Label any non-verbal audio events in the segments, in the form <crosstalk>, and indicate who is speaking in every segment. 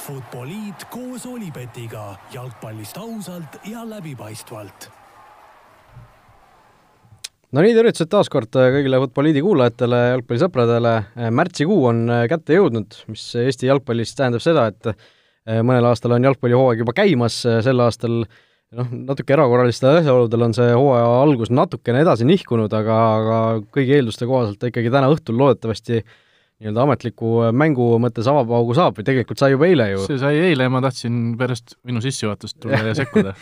Speaker 1: Futboliit koos Olipetiga jalgpallist ausalt ja läbipaistvalt.
Speaker 2: no nii, tervitused taas kord kõigile Futboliidi kuulajatele, jalgpallisõpradele. märtsikuu on kätte jõudnud, mis Eesti jalgpallis tähendab seda, et mõnel aastal on jalgpallihooaeg juba käimas, sel aastal noh, natuke erakorralistel asjaoludel on see hooaja algus natukene edasi nihkunud, aga, aga kõigi eelduste kohaselt ikkagi täna õhtul loodetavasti nii-öelda ametliku mängu mõttes avapaugu saab või tegelikult sai juba eile ju.
Speaker 3: see sai eile ja ma tahtsin pärast minu sissejuhatust tulla ja sekkuda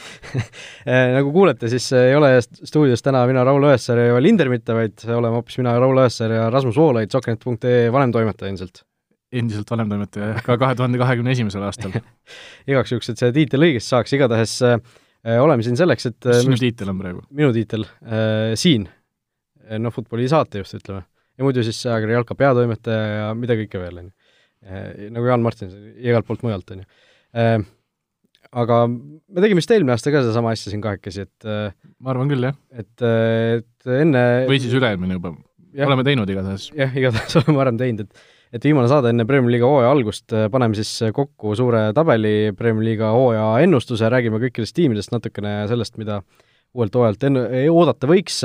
Speaker 3: <laughs>
Speaker 2: nagu kuulete, siis ei ole stuudios täna mina, Raul Õessar ja Linder mitte, vaid oleme hoopis mina, Raul Õessar ja Rasmus Voolaid, Soknet.ee vanemtoimetaja endiselt
Speaker 3: endiselt vanemtoimetaja, ka kahe tuhande kahekümne esimesel aastal <laughs>
Speaker 2: igaks juhuks, et see tiitel õigesti saaks, igatahes äh, oleme siin selleks, et
Speaker 3: mis sinu tiitel on praegu?
Speaker 2: minu tiitel äh,, siin, noh, Futboli saatejuht, ütleme. Ja muidu siis ajakirja Jalka peatoimetaja ja mida kõike veel, on ju. nagu Jaan Martin, igalt poolt mujalt, on ju äh,. aga me tegime vist eelmine aasta ka sedasama asja siin kahekesi, et äh,
Speaker 3: ma arvan küll, jah.
Speaker 2: et, et enne
Speaker 3: või siis üle-eelmine juba. oleme teinud igatahes.
Speaker 2: jah, igatahes <laughs> oleme varem teinud, et et viimane saade enne Premiumi liiga hooaja algust, äh, paneme siis kokku suure tabeli Premiumi liiga hooaja ennustuse, räägime kõikidest tiimidest natukene sellest, mida uuelt hooajalt enn-, oodata võiks,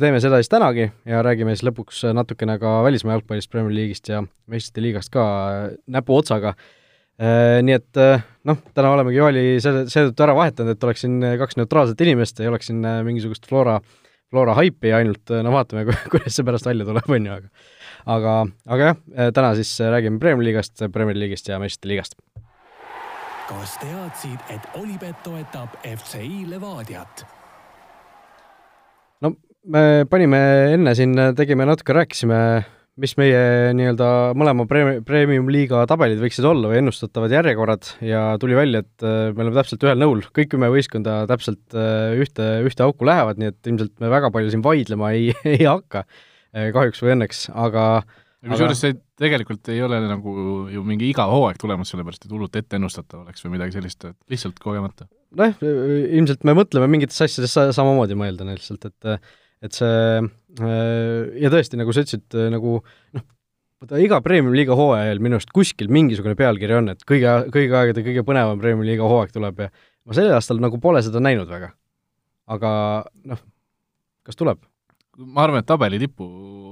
Speaker 2: teeme seda siis tänagi ja räägime siis lõpuks natukene ka välismaa jalgpallist, Premier League'ist ja meistrite liigast ka näpuotsaga. Nii et noh, täna olemegi Joali selle, seetõttu ära vahetanud, et oleks siin kaks neutraalset inimest, ei oleks siin mingisugust Flora, Flora haipi ainult, no vaatame, <laughs> kuidas see pärast välja tuleb, on ju, aga aga, aga jah, täna siis räägime Premier League'ist, Premier League'ist ja meistrite liigast.
Speaker 1: kas teadsid, et Olipet toetab FCI Levadiat?
Speaker 2: Me panime enne siin, tegime natuke, rääkisime, mis meie nii-öelda mõlema pre-, premium-liiga tabelid võiksid olla või ennustatavad järjekorrad ja tuli välja, et me oleme täpselt ühel nõul, kõik kümme võistkonda täpselt ühte, ühte auku lähevad, nii et ilmselt me väga palju siin vaidlema ei, <laughs> ei hakka Eh, kahjuks või õnneks, aga
Speaker 3: kusjuures see tegelikult ei ole nagu ju mingi iga hooaeg tulemas, sellepärast et hullult ette ennustatav oleks või midagi sellist, et lihtsalt kogemata.
Speaker 2: nojah, ilmselt me mõtleme mingitest asjadest samamoodi mõelda lihtsalt, et et see ja tõesti, nagu sa ütlesid, nagu noh, vaata iga Premium-liiga hooajal minu arust kuskil mingisugune pealkiri on, et kõige, kõigi aegade kõige põnevam Premium-liiga hooaeg tuleb ja ma sellel aastal nagu pole seda näinud väga. aga noh, kas tuleb?
Speaker 3: ma arvan, et tabeli tipu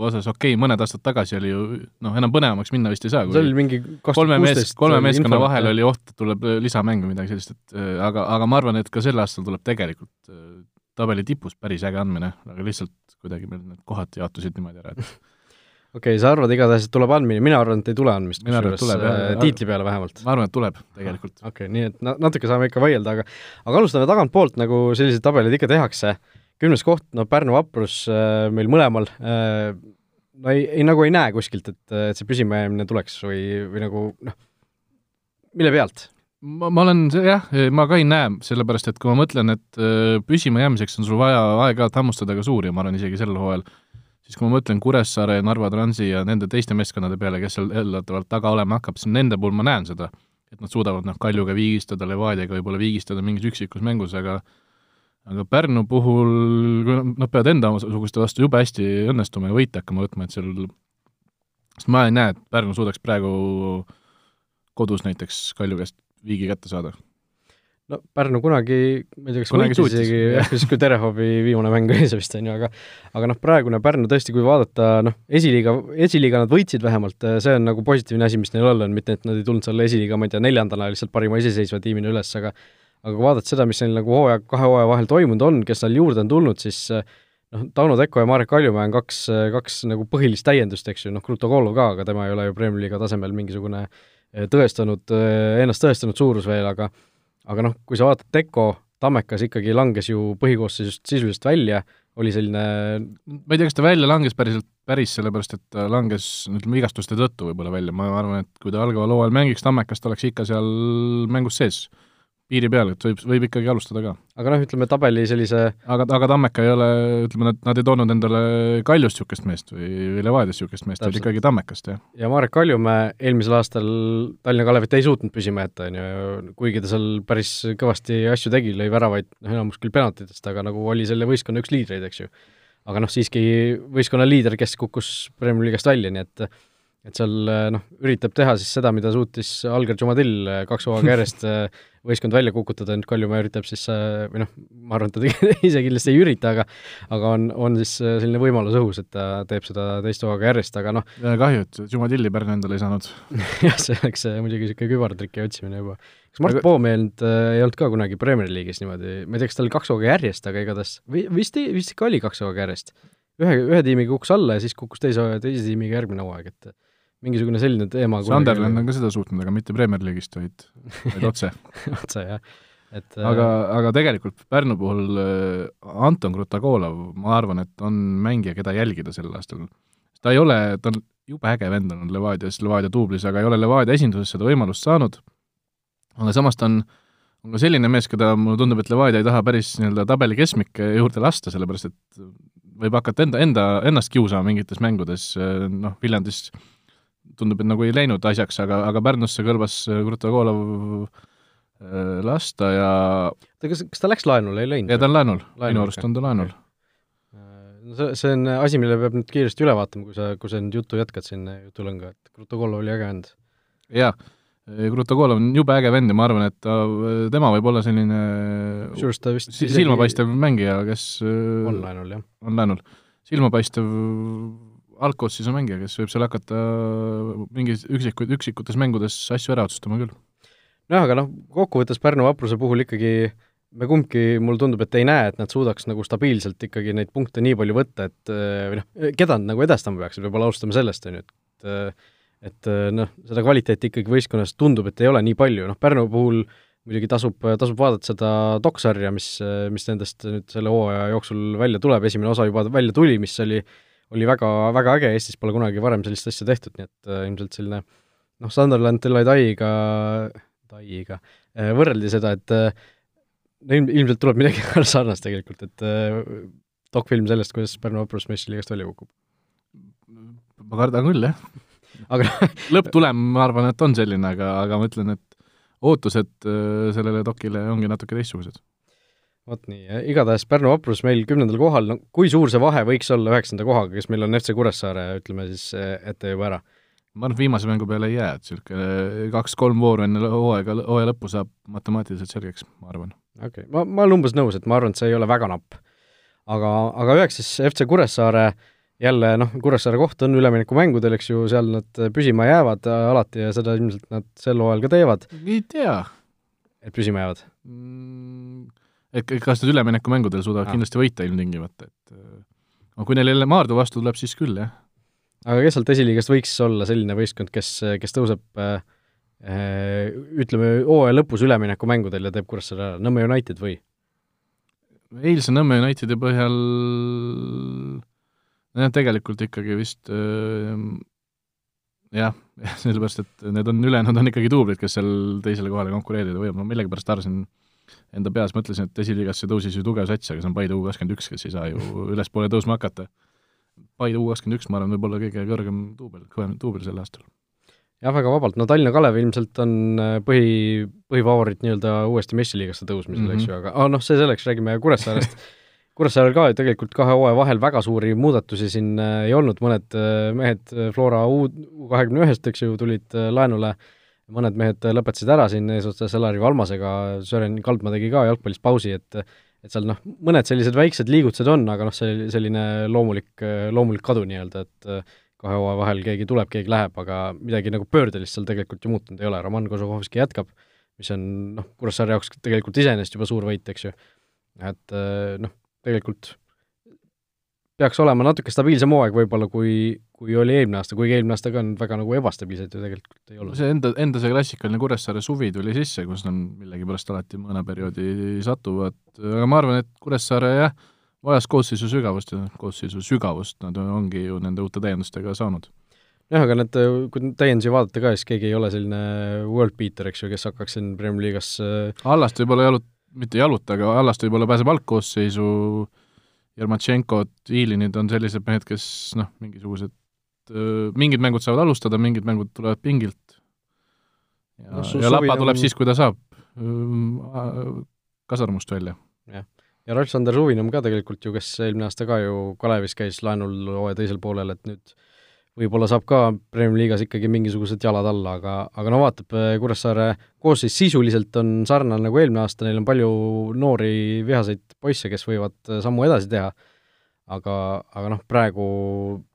Speaker 3: osas okei okay,, mõned aastad tagasi oli ju noh, enam põnevamaks minna vist ei saa.
Speaker 2: see oli mingi
Speaker 3: kolme mees, kolme meeskonna vahel oli oht, et tuleb lisamäng või midagi sellist, et äh, aga, aga ma arvan, et ka sel aastal tuleb tegelikult äh, tabeli tipus päris äge andmine, aga lihtsalt kuidagi meil need kohad jaotusid niimoodi ära, et <laughs>
Speaker 2: okei okay,, sa arvad igatahes, et tuleb andmine, mina arvan, et ei tule andmist,
Speaker 3: kusjuures
Speaker 2: äh, tiitli peale vähemalt.
Speaker 3: ma arvan, et tuleb tegelikult.
Speaker 2: okei okay,, nii et na-, natuke saame ikka vaielda, aga aga alustame tagantpoolt, nagu selliseid tabeleid ikka tehakse kümnes koht, no Pärnu vaprus äh, meil mõlemal äh,, no ei, ei nagu ei näe kuskilt, et, et see püsimajäämine tuleks või, või nagu noh, mille pealt?
Speaker 3: Ma, ma olen, jah, ma ka ei näe, sellepärast et kui ma mõtlen, et äh, püsima jäämiseks on sul vaja aeg-ajalt hammustada ka suuri, ma arvan isegi sel hooajal, siis kui ma mõtlen Kuressaare, Narva Transi ja nende teiste meeskondade peale, kes seal eeldatavalt taga olema hakkab, siis nende puhul ma näen seda, et nad suudavad noh, Kaljuga viigistada, Levadiaga võib-olla viigistada mingis üksikus mängus, aga aga Pärnu puhul, kui nad peavad endasuguste vastu jube hästi õnnestuma ja võite hakkama võtma, et seal, sest ma ei näe, et Pärnu suudaks praegu kodus näiteks Kalju käest viigi kätte saada.
Speaker 2: no Pärnu kunagi, ma ei tea, kas kunagi võitis isegi, jah, siis kui Terehovi viimane mäng oli see vist, on ju, aga aga noh, praegune Pärnu tõesti, kui vaadata, noh, esiliiga, esiliiga nad võitsid vähemalt, see on nagu positiivne asi, mis neil olla on, mitte et nad ei tulnud seal esiliiga, ma ei tea, neljandana lihtsalt parima iseseisva tiimina üles, aga aga kui vaadata seda, mis neil nagu hooaja, kahe hooaja vahel toimunud on, kes seal juurde on tulnud, siis noh, Tauno Teko ja Marek Kaljumäe on kaks, kaks nagu põhilist täiendust, eks ju, noh, Krutogolu ka, aga tema ei ole ju Premier League'i tasemel mingisugune eh, tõestanud, eh, ennast tõestanud suurus veel, aga aga noh, kui sa vaatad, Teko, Tammekas ikkagi langes ju põhikoosseisust sisuliselt välja, oli selline
Speaker 3: ma ei tea, kas ta välja langes päriselt, päris sellepärast, et ta langes ütleme, vigastuste tõttu võib-olla välja, ma arvan, et kui ta algaval hooajal mängiks Tammekas, ta oleks ikka seal mängus sees piiri peal, et võib, võib ikkagi alustada ka.
Speaker 2: aga noh, ütleme tabeli sellise
Speaker 3: aga, aga Tammeka ei ole, ütleme, nad, nad ei toonud endale Kaljust niisugust meest või, või Levadiast niisugust meest, vaid ikkagi Tammekast, jah.
Speaker 2: ja Marek Kaljumäe eelmisel aastal Tallinna Kalevit ei suutnud püsima jätta, on ju, kuigi ta seal päris kõvasti asju tegi, lõi väravaid, noh, enamus küll penaltitest, aga nagu oli selle võistkonna üks liidreid, eks ju. aga noh, siiski võistkonna liider, kes kukkus Premier League'ist välja, nii et et seal noh, üritab teha siis seda, mida suutis Alger Jumadil kaks hooaega järjest võistkond välja kukutada, nüüd Kaljumaa üritab siis või noh, ma arvan, et ta <laughs> ise kindlasti ei ürita, aga aga on, on siis selline võimalus õhus, et ta teeb seda teist hooaega järjest, aga noh
Speaker 3: kahju, et Jumadilli Pärnu endale ei saanud. <laughs>
Speaker 2: jah, see oleks muidugi niisugune kübartriki otsimine juba. kas Mart aga... Poom ei olnud, ei olnud ka kunagi Premier League'is niimoodi, ma ei tea, kas tal kaks hooaega järjest, aga igatahes, või vist, vist ikka oli kaks hooaega järjest ühe, ühe tiimiga kukkus alla ja siis kukkus teise, teise tiimiga järgmine hooaeg, et mingisugune selline teema
Speaker 3: Sunderland on ka seda suutnud, aga mitte Premier League'ist, vaid, vaid <laughs> otse
Speaker 2: otse, jah.
Speaker 3: et aga äh..., aga tegelikult Pärnu puhul äh, Anton Krutagolov, ma arvan, et on mängija, keda jälgida sel aastal. ta ei ole, ta on jube äge vend olnud Levadias, Levadia duublis, aga ei ole Levadia esinduses seda võimalust saanud, aga samas ta on on ka selline mees, keda mulle tundub, et Levadia ei taha päris nii-öelda tabeli keskmike juurde lasta, sellepärast et võib hakata enda, enda, ennast kiusama mingites mängudes, noh, Viljandis tundub, et nagu ei läinud asjaks, aga, aga Pärnusse kõlbas Krutogolov äh, lasta ja
Speaker 2: oota, kas, kas ta läks laenule, ei läinud?
Speaker 3: jaa, ta on laenul, minu arust on ta laenul.
Speaker 2: no see, see on asi, mille peab nüüd kiiresti üle vaatama, kui sa, kui sa nüüd juttu jätkad siin jutulõnga, et Krutogolov oli äge vend.
Speaker 3: jaa, Krutogolov on jube äge vend ja ma arvan, et ta, tema võib olla selline
Speaker 2: ta vist
Speaker 3: silmapaistev mängija, kes
Speaker 2: on laenul, jah.
Speaker 3: on laenul. silmapaistev algkoosseisu mängija, kes võib seal hakata mingis üksikuid, üksikutes mängudes asju ära otsustama küll.
Speaker 2: nojah, aga noh, kokkuvõttes Pärnu vapruse puhul ikkagi me kumbki, mulle tundub, et ei näe, et nad suudaks nagu stabiilselt ikkagi neid punkte nii palju võtta, et või noh, keda nad nagu edestama peaksid, võib-olla alustame sellest, on ju, et et noh, seda kvaliteeti ikkagi võistkonnas tundub, et ei ole nii palju, noh Pärnu puhul muidugi tasub, tasub vaadata seda doksarja, mis, mis nendest nüüd selle hooaja jooksul välja tuleb, esimene osa juba välja tuli, mis oli äh, oli väga, väga äge, Eestis pole kunagi varem sellist asja tehtud, nii et äh, ilmselt selline noh, Sunderland Delay Taiga, Taiga äh, võrreldi seda, et äh, no ilm, ilmselt tuleb midagi <laughs> sarnast tegelikult, et äh, dokfilm sellest, kuidas Pärnu Vaprus meistriliigast välja kukub.
Speaker 3: ma kardan küll, jah. aga <laughs> lõpptulem, ma arvan, et on selline, aga, aga ma ütlen, et ootused äh, sellele dokile ongi natuke teistsugused
Speaker 2: vot nii, igatahes Pärnu vaprus meil kümnendal kohal, no kui suur see vahe võiks olla üheksanda kohaga, kes meil on FC Kuressaare, ütleme siis eh, ette juba ära?
Speaker 3: ma arvan, et viimase mängu peale ei jää, et niisugune eh, kaks-kolm vooru enne hooaega, hooaja lõppu saab matemaatiliselt selgeks, ma arvan.
Speaker 2: okei okay., ma, ma olen umbes nõus, et ma arvan, et see ei ole väga napp. aga, aga üheksas FC Kuressaare jälle noh, Kuressaare koht on üleminekumängudel, eks ju, seal nad püsima jäävad alati ja seda ilmselt nad sel hooajal ka teevad.
Speaker 3: ei tea.
Speaker 2: et püsima jäävad
Speaker 3: mm,? Et kas nad üleminekumängudel suudavad ah. kindlasti võita ilmtingimata, et no kui neil jälle Maardu vastu tuleb, siis küll, jah.
Speaker 2: aga kes sealt esiliigast võiks olla selline võistkond, kes, kes tõuseb äh, ütleme, hooaja lõpus üleminekumängudel ja teeb Kuressaare ära, Nõmme United või?
Speaker 3: eilse Nõmme Unitedi põhjal jah, tegelikult ikkagi vist äh, jah, <laughs> sellepärast et need on, ülejäänud on ikkagi duublid, kes seal teisele kohale konkureerida võivad, ma millegipärast arvasin enda peas mõtlesin, et esiliigasse tõusis ju tugev sats, aga see on Paide U kakskümmend üks, kes ei saa ju <laughs> ülespoole tõusma hakata. Paide U kakskümmend üks, ma arvan, võib olla kõige kõrgem duubel, kõvem duubel sel aastal.
Speaker 2: jah, väga vabalt, no Tallinna Kalev ilmselt on äh, põhi, põhifavoriit nii-öelda uuesti messiliigasse tõusmisel mm, -hmm. eks ju, aga ah, noh, see selleks, räägime Kuressaarest <laughs> Kuressaarel ka ju tegelikult kahe hooaja vahel väga suuri muudatusi siin äh, ei olnud, mõned äh, mehed Flora U kahekümne ühest, eks ju, tulid laenule äh, mõned mehed lõpetasid ära siin eesotsas Elari Valmasega, Sören Kaldma tegi ka jalgpallis pausi, et et seal noh, mõned sellised väiksed liigutused on, aga noh, see selline loomulik, loomulik kadu nii-öelda, et kahe hooaja vahel keegi tuleb, keegi läheb, aga midagi nagu pöördelist seal tegelikult ju muutunud ei ole, Roman Kožuhovski jätkab, mis on noh, Kuressaare jaoks tegelikult iseenesest juba suur võit, eks ju. et noh, tegelikult peaks olema natuke stabiilsem hooaeg võib-olla, kui, kui oli eelmine aasta, kuigi eelmine aasta ka on väga nagu ebastabiilsed ju tegelikult ei olnud.
Speaker 3: see enda, enda see klassikaline Kuressaare suvi tuli sisse, kus nad millegipärast alati mõne perioodi satuvad, aga ma arvan, et Kuressaare jah, vajas koosseisu sügavust ja koosseisu sügavust nad ongi ju nende uute täiendustega saanud.
Speaker 2: jah, aga need, kui täiendusi vaadata ka, siis keegi ei ole selline world beater, eks ju, kes hakkaks siin Premier League'as
Speaker 3: Allast võib-olla jalut-, mitte jaluta, aga Allast võib-olla pääseb algkoosseisu äh, Jermatšenkod, Iilinid on sellised mehed, kes noh, mingisugused, mingid mängud saavad alustada, mingid mängud tulevad pingilt ja no,, ja Lapa on... tuleb siis, kui ta saab kasarmust välja.
Speaker 2: jah, ja Aleksander Suvinam ka tegelikult ju, kes eelmine aasta ka ju Kalevis käis laenul hooaja teisel poolel, et nüüd võib-olla saab ka Premiumi liigas ikkagi mingisugused jalad alla, aga, aga no vaatab, Kuressaare koosseis sisuliselt on sarnane nagu eelmine aasta, neil on palju noori vihaseid poisse, kes võivad sammu edasi teha, aga, aga noh, praegu,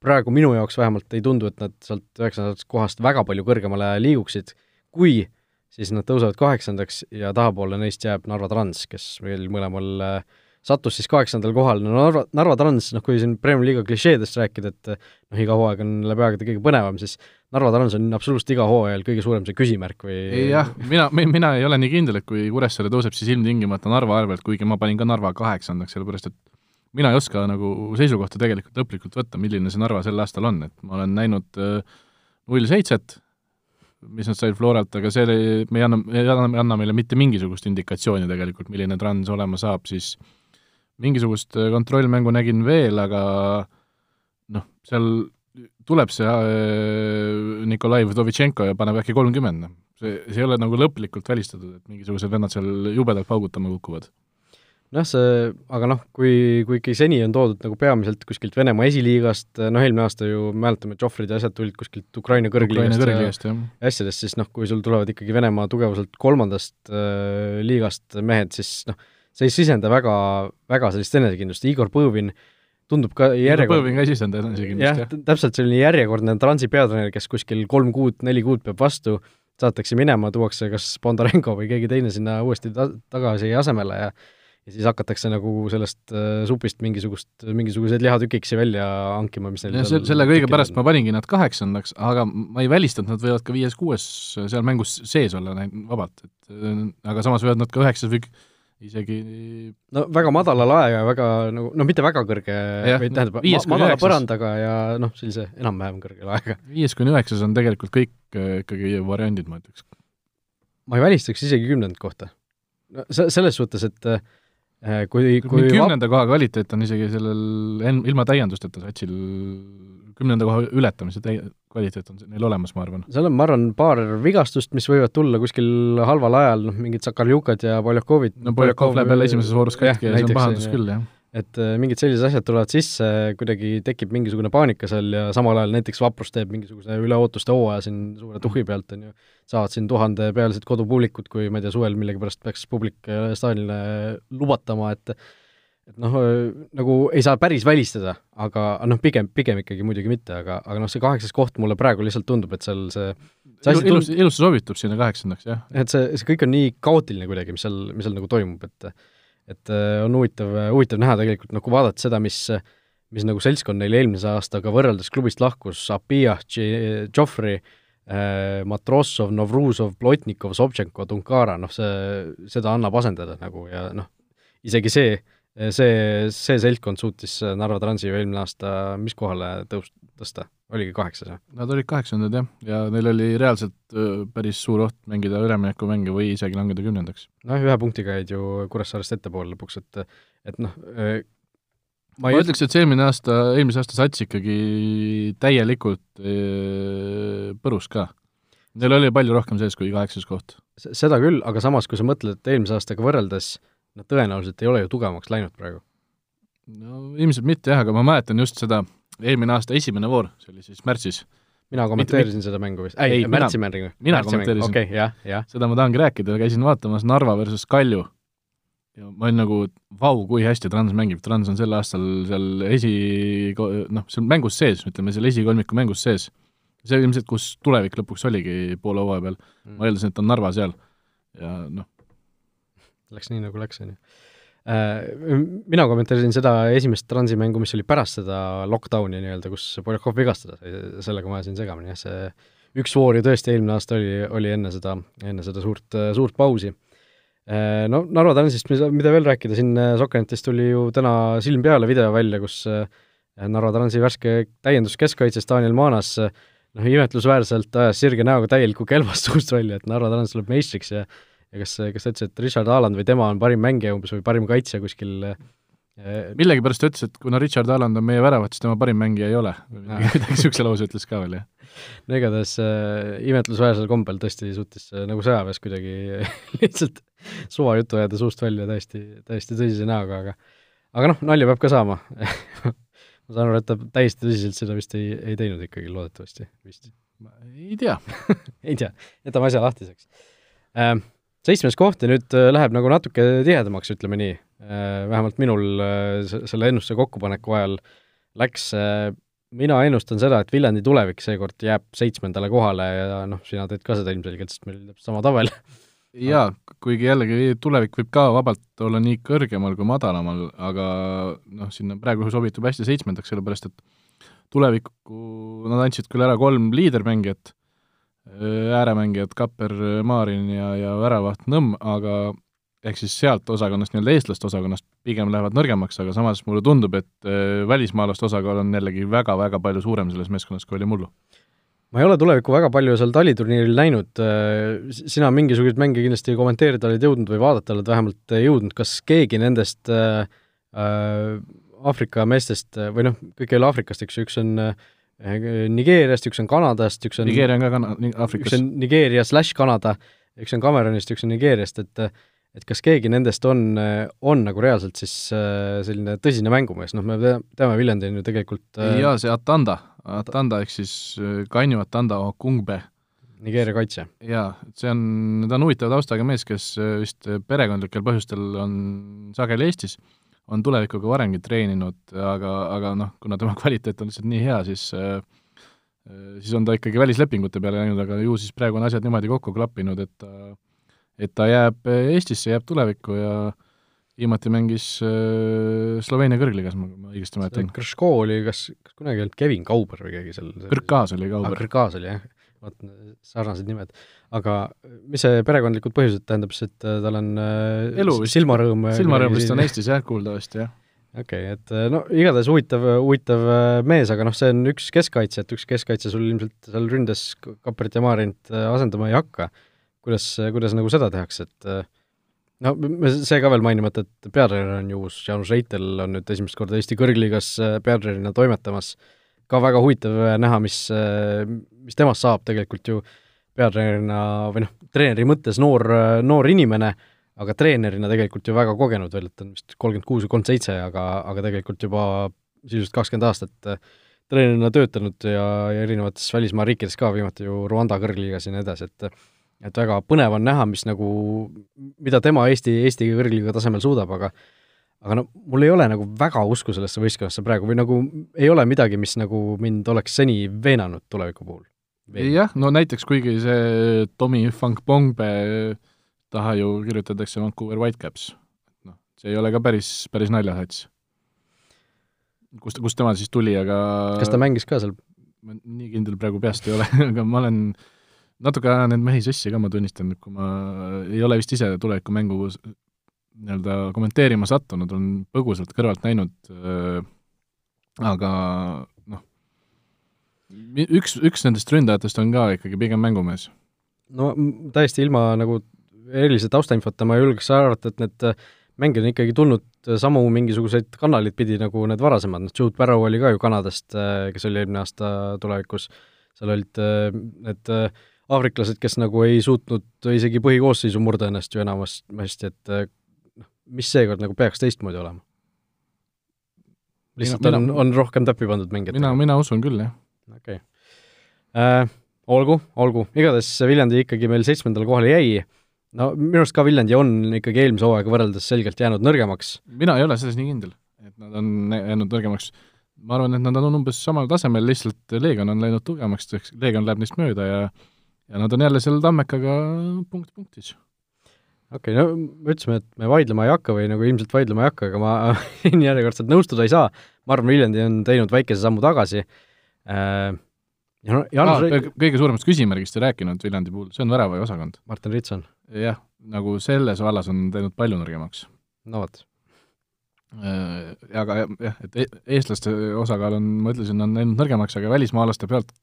Speaker 2: praegu minu jaoks vähemalt ei tundu, et nad sealt üheksandast kohast väga palju kõrgemale liiguksid, kui siis nad tõusevad kaheksandaks ja tahapoole neist jääb Narva Trans, kes meil mõlemal äh, sattus siis kaheksandal kohal, no Narva, Narva Trans, noh kui siin Premiumi liiga klišeedest rääkida, et noh, iga hooaeg on läbi aegade kõige põnevam, siis Narva Trans on absoluutselt iga hooajal kõige suurem see küsimärk või
Speaker 3: jah, mina, mina ei ole nii kindel, et kui Kuressaare tõuseb, siis ilmtingimata Narva arvelt, kuigi ma panin ka Narva kaheksandaks, sellepärast et mina ei oska nagu seisukohta tegelikult lõplikult võtta, milline see Narva sel aastal on, et ma olen näinud äh, null seitset, mis nad said Floralt, aga see oli, me ei anna, ei anna, anna meile mitte mingisugust indikatsiooni tegelikult, milline Trans olema saab, siis äh, mingisugust äh, kontrollmängu nägin veel, aga noh, seal tuleb see äh, Nikolai Vdovitšenko ja paneb äkki kolmkümmend, noh. see, see ei ole nagu lõplikult välistatud, et mingisugused vennad seal jubedalt paugutama kukuvad.
Speaker 2: noh, see, aga noh, kui, kui ikkagi seni on toodud nagu peamiselt kuskilt Venemaa esiliigast, noh eelmine aasta ju mäletame, et Joffrid ja asjad tulid kuskilt Ukraina kõrgliigast
Speaker 3: kõrgliigast, jah.
Speaker 2: asjadest, siis noh, kui sul tulevad ikkagi Venemaa tugevuselt kolmandast äh, liigast mehed, siis noh, see ei sisenda väga, väga sellist enesekindlust, Igor Põõvin tundub ka järjekord-...
Speaker 3: Põõvin ka ei sisenda enesekindlust,
Speaker 2: jah. täpselt selline järjekordne Transi peatreener, kes kuskil kolm kuud, neli kuud peab vastu, saadetakse minema, tuuakse kas Bondarenko või keegi teine sinna uuesti ta-, tagasi asemele ja ja siis hakatakse nagu sellest äh, supist mingisugust, mingisuguseid lihatükiksi välja hankima, mis neil
Speaker 3: ja selle, selle kõige pärast ma paningi nad kaheksandaks, aga ma ei välista, et nad võivad ka viies-kuues seal mängus sees olla vabalt, et äh, aga samas võivad nad ka üheksas või isegi
Speaker 2: no väga madalal aja ja väga nagu, no mitte väga kõrge, vaid tähendab, ma, madala põrandaga ja noh, sellise enam-vähem kõrgel aega.
Speaker 3: viies kuni üheksas on tegelikult kõik äh, ikkagi variandid, ma ütleks.
Speaker 2: ma ei välistaks isegi kümnendat kohta. no se-, selles suhtes, et äh, kui, kui
Speaker 3: kümnenda koha kvaliteet on isegi sellel en-, ilma täiendusteta satsil kümnenda koha ületamise täi-, kvaliteet on neil olemas, ma arvan.
Speaker 2: seal on, ma arvan, paar vigastust, mis võivad tulla kuskil halval ajal, noh, mingid Sakarjukad ja Poljakovid.
Speaker 3: no Poljakov läheb jälle esimeses voorus katki ja see on pahandus küll, jah.
Speaker 2: et äh, mingid sellised asjad tulevad sisse, kuidagi tekib mingisugune paanika seal ja samal ajal näiteks Vaprus teeb mingisuguse üleootuste hooaja siin suure tuhhi pealt, on ju, saavad siin tuhandepealised kodupublikud, kui ma ei tea, suvel millegipärast peaks publik äh, staadionile lubatama, et et noh, nagu ei saa päris välistada, aga noh, pigem, pigem ikkagi muidugi mitte, aga, aga noh, see kaheksas koht mulle praegu lihtsalt tundub, et seal see
Speaker 3: see asi ilus, ilus sobitub sinna kaheksandaks, jah.
Speaker 2: et see, see kõik on nii kaootiline kuidagi, mis seal, mis seal nagu toimub, et et on huvitav, huvitav näha tegelikult, noh kui vaadata seda, mis mis nagu seltskond neil eelmise aastaga võrreldes klubist lahkus, Apia, Joffrey, Matrossov, Novruzov, Plotnikov, Sobtšenko, Tunkara, noh see, seda annab asendada nagu ja noh, isegi see, see, see seltkond suutis Narva Transi ju eelmine aasta mis kohale tõus-, tõsta, oligi kaheksas, jah?
Speaker 3: Nad olid kaheksandad, jah, ja neil oli reaalselt päris suur oht mängida üleminekumänge või isegi langeda kümnendaks.
Speaker 2: noh, ühe punktiga jäid ju Kuressaarest ettepoole lõpuks, et et noh,
Speaker 3: ma, ma ütleks, et see eelmine aasta, eelmise aasta sats ikkagi täielikult põrus ka. Neil oli palju rohkem sees kui kaheksas koht.
Speaker 2: seda küll, aga samas, kui sa mõtled, et eelmise aastaga võrreldes nad tõenäoliselt ei ole ju tugevamaks läinud praegu.
Speaker 3: no ilmselt mitte jah, aga ma mäletan just seda eelmine aasta esimene voor, see oli siis märtsis.
Speaker 2: mina kommenteerisin mit, seda mängu vist, ei, märtsimängu.
Speaker 3: mina kommenteerisin.
Speaker 2: okei okay,, jah, jah.
Speaker 3: seda ma tahangi rääkida, käisin vaatamas Narva versus Kalju ja ma olin nagu, vau, kui hästi Trans mängib, Trans on sel aastal seal esi, noh, seal mängus sees, ütleme seal esikolmiku mängus sees. see ilmselt, kus tulevik lõpuks oligi poole hooaja peal mm., ma eeldasin, et on Narva seal ja noh,
Speaker 2: läks nii, nagu läks, on ju. Äh, mina kommenteerisin seda esimest Transi mängu, mis oli pärast seda lockdowni nii-öelda, kus Poljakov vigastada sai, sellega ma ajasin segamini, jah, see üks voor ju tõesti eelmine aasta oli, oli enne seda, enne seda suurt, suurt pausi. Äh, no Narva Transist, mida veel rääkida, siin Sokenetist tuli ju täna silm peale video välja, kus äh, Narva Transi värske täiendus keskkaitses Daniel Maanas noh, imetlusväärselt ajas sirge näoga täieliku kelvast <laughs> suust välja, et Narva Trans tuleb meistriks ja ja kas, kas ta ütles, et Richard Haaland või tema on parim mängija umbes või parim kaitsja kuskil
Speaker 3: äh, millegipärast ta ütles, et kuna Richard Haaland on meie väravat, siis tema parim mängija ei ole. <laughs> midagi niisuguse lause ütles ka veel, jah.
Speaker 2: no igatahes äh, imetlusväärsel kombel tõesti suutis äh, nagu sõjaväes kuidagi <laughs> lihtsalt suvajutu ajada suust välja täiesti, täiesti tõsise näoga, aga aga noh, nalja peab ka saama <laughs> ma saan aru, et ta täiesti tõsiselt seda vist ei, ei teinud ikkagi, loodetavasti vist.
Speaker 3: ei tea
Speaker 2: ei tea, jätame asja lahtiseks äh,. Seitsmes koht ja nüüd äh, läheb nagu natuke tihedamaks, ütleme nii äh,. vähemalt minul äh, selle ennustuse kokkupaneku ajal läks mina ennustan seda, et Viljandi tulevik seekord jääb seitsmendale kohale ja noh, sina teed ka seda ilmselgelt, sest meil täpselt sama tabel <laughs>
Speaker 3: jaa, kuigi jällegi tulevik võib ka vabalt olla nii kõrgemal kui madalamal, aga noh, sinna praegu sobitub hästi seitsmendaks, sellepärast et tulevikku nad andsid küll ära kolm liidermängijat, ääremängijad Kapper, Maarin ja, ja väravaht Nõmm, aga ehk siis sealt osakonnast, nii-öelda eestlaste osakonnast pigem lähevad nõrgemaks, aga samas mulle tundub, et välismaalaste osakaal on jällegi väga-väga palju suurem selles meeskonnas, kui oli mullu.
Speaker 2: Ma ei ole tulevikku väga palju seal taliturniiril näinud, sina mingisuguseid mänge kindlasti kommenteerida oled jõudnud või vaadata oled vähemalt jõudnud, kas keegi nendest äh, Aafrika meestest või noh, kõik ei ole Aafrikast, eks ju, üks on äh, Nigeeriast, üks on Kanadast, üks on
Speaker 3: Nigeeria on ka Kana-, Aafrikas.
Speaker 2: üks on Nigeeria slaš Kanada, üks on Cameronist, üks on Nigeeriast, et et kas keegi nendest on, on nagu reaalselt siis selline tõsine mängumees, noh, me teame, Viljandi on ju tegelikult
Speaker 3: jaa, see Atanda Atanda ehk siis äh, Kanju Atanda Okungbe.
Speaker 2: Nigeeria kaitse.
Speaker 3: jaa, see on, ta on huvitava taustaga mees, kes äh, vist äh, perekondlikel põhjustel on sageli Eestis, on tulevikuga varemgi treeninud, aga, aga noh, kuna tema <laughs> kvaliteet on lihtsalt nii hea, siis siis on ta ikkagi välislepingute peale läinud, aga ju siis praegu on asjad niimoodi kokku klappinud, et ta, et ta jääb Eestisse, jääb tulevikku ja viimati mängis äh, Sloveenia kõrgligas, ma õigesti mäletan.
Speaker 2: Krško oli, kas, kas kunagi olnud Kevin Kauber või keegi seal?
Speaker 3: Kõrkaas oli Kauber.
Speaker 2: Kõrkaas oli jah, vot sarnased nimed. aga mis see perekondlikud põhjused tähendab, siis et äh, tal on äh,
Speaker 3: elu
Speaker 2: vist, silmarõõm
Speaker 3: silmarõõm vist on Eestis jah, kuuldavasti jah.
Speaker 2: okei okay,, et no igatahes huvitav, huvitav mees, aga noh, see on üks keskkaitse, et üks keskkaitse sul ilmselt seal ründes Kapperit ja Maarinit asendama ei hakka. kuidas, kuidas nagu seda tehakse, et no see ka veel mainimata, et peatreener on ju uus, Jaanus Reitel on nüüd esimest korda Eesti kõrgliigas äh, peatreenerina toimetamas, ka väga huvitav äh, näha, mis, mis temast saab tegelikult ju peatreenerina või noh, treeneri mõttes noor, noor inimene, aga treenerina tegelikult ju väga kogenud veel, et ta on vist kolmkümmend kuus või kolmkümmend seitse, aga, aga tegelikult juba sisuliselt kakskümmend aastat treenerina töötanud ja, ja erinevates välismaa riikides ka, viimati ju Rwanda kõrgliigas ja nii edasi, et et väga põnev on näha, mis nagu, mida tema Eesti, Eesti kõrgliiga tasemel suudab, aga aga no mul ei ole nagu väga usku sellesse võistkonnasse praegu või nagu ei ole midagi, mis nagu mind oleks seni veenanud tuleviku puhul.
Speaker 3: jah, no näiteks kuigi see Tommy Funkbongbe taha ju kirjutatakse Vancouver Whitecaps, noh, see ei ole ka päris, päris naljasats. kust, kust tema siis tuli, aga
Speaker 2: kas ta mängis ka seal?
Speaker 3: ma nii kindel praegu peast ei ole <laughs> aga ma olen natuke ajan neid mehi sassi ka, ma tunnistan, kui ma ei ole vist ise tulevikumängu nii-öelda kommenteerima sattunud, olen põgusalt kõrvalt näinud äh,, aga noh, üks, üks nendest ründajatest on ka ikkagi pigem mängumees.
Speaker 2: no täiesti ilma nagu erilise taustainfota ma julgeks arvata, et need mängijad on ikkagi tulnud samu mingisuguseid kanaleid pidi nagu need varasemad, noh, Jude Barrow oli ka ju Kanadast, kes oli eelmine aasta tulevikus, seal olid äh, need äh, aafriklased, kes nagu ei suutnud isegi põhikoosseisu murda ennast ju enamasti, et mis seekord nagu peaks teistmoodi olema? lihtsalt mina, on, on rohkem täppi pandud mängijad?
Speaker 3: mina, mina usun küll, jah.
Speaker 2: okei okay. äh,. olgu, olgu, igatahes Viljandi ikkagi meil seitsmendale kohale jäi, no minu arust ka Viljandi on ikkagi eelmise hooaega võrreldes selgelt jäänud nõrgemaks.
Speaker 3: mina ei ole selles nii kindel, et nad on jäänud nõrgemaks. ma arvan, et nad on umbes samal tasemel, lihtsalt Leegion on läinud tugevamaks, Leegion läheb neist mööda ja ja nad on jälle seal Tammekaga punkt punktis.
Speaker 2: Okei okay,, no me ütlesime, et me vaidlema ei hakka või nagu ilmselt vaidlema ei hakka, aga ma <laughs> siin järjekordselt nõustuda ei saa, ma arvan, Viljandi on teinud väikese sammu tagasi äh,,
Speaker 3: ja no Jaanus ah, kõige suuremast küsimärgist ei rääkinud Viljandi puhul, see on väravajuosakond.
Speaker 2: Martin Ritson.
Speaker 3: jah, nagu selles vallas on teinud palju nõrgemaks.
Speaker 2: no vot.
Speaker 3: Äh, aga jah, et e-, eestlaste osakaal on, ma ütlesin, on läinud nõrgemaks, aga välismaalaste pealt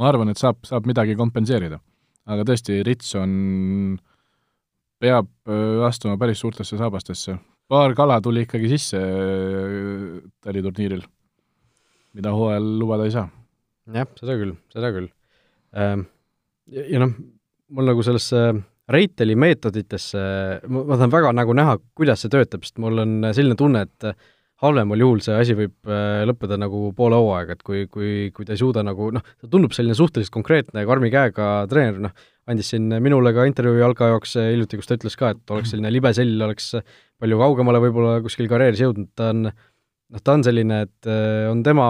Speaker 3: ma arvan, et saab, saab midagi kompenseerida. aga tõesti, Rits on, peab äh, astuma päris suurtesse saabastesse. paar kala tuli ikkagi sisse äh, taliturniiril, mida hooajal lubada ei saa.
Speaker 2: jah, seda küll, seda küll. Ähm, ja, ja noh, mul nagu sellesse Reiteli meetoditesse, ma tahan väga nagu näha, kuidas see töötab, sest mul on selline tunne, et halvemal juhul see asi võib äh, lõppeda nagu poole hooaega, et kui, kui, kui ta ei suuda nagu noh, ta tundub selline suhteliselt konkreetne karmi käega treener, noh, andis siin minule ka intervjuu jalka jaoks hiljuti, kus ta ütles ka, et oleks selline libe sell, oleks palju kaugemale võib-olla kuskil karjääris jõudnud, ta on noh, ta on selline, et äh, on tema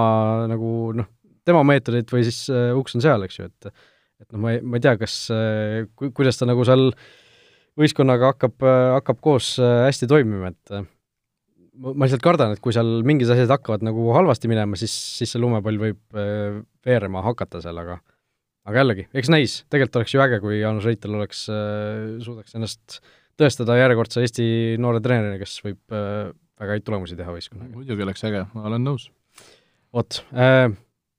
Speaker 2: nagu noh, tema meetodid või siis uh, uks on seal, eks ju, et et noh, ma ei, ma ei tea, kas ku-, kuidas ta nagu seal võistkonnaga hakkab hakkab koos hästi toimima, et ma lihtsalt kardan, et kui seal mingid asjad hakkavad nagu halvasti minema, siis, siis see lumepall võib veerema hakata seal, aga aga jällegi, eks näis, tegelikult oleks ju äge, kui Jaanus Reitel oleks uh,, suudaks ennast tõestada järjekordse Eesti noore treenerina, kes võib uh, väga häid tulemusi teha võistkonnaga.
Speaker 3: muidugi oleks äge, ma olen nõus.
Speaker 2: vot äh,,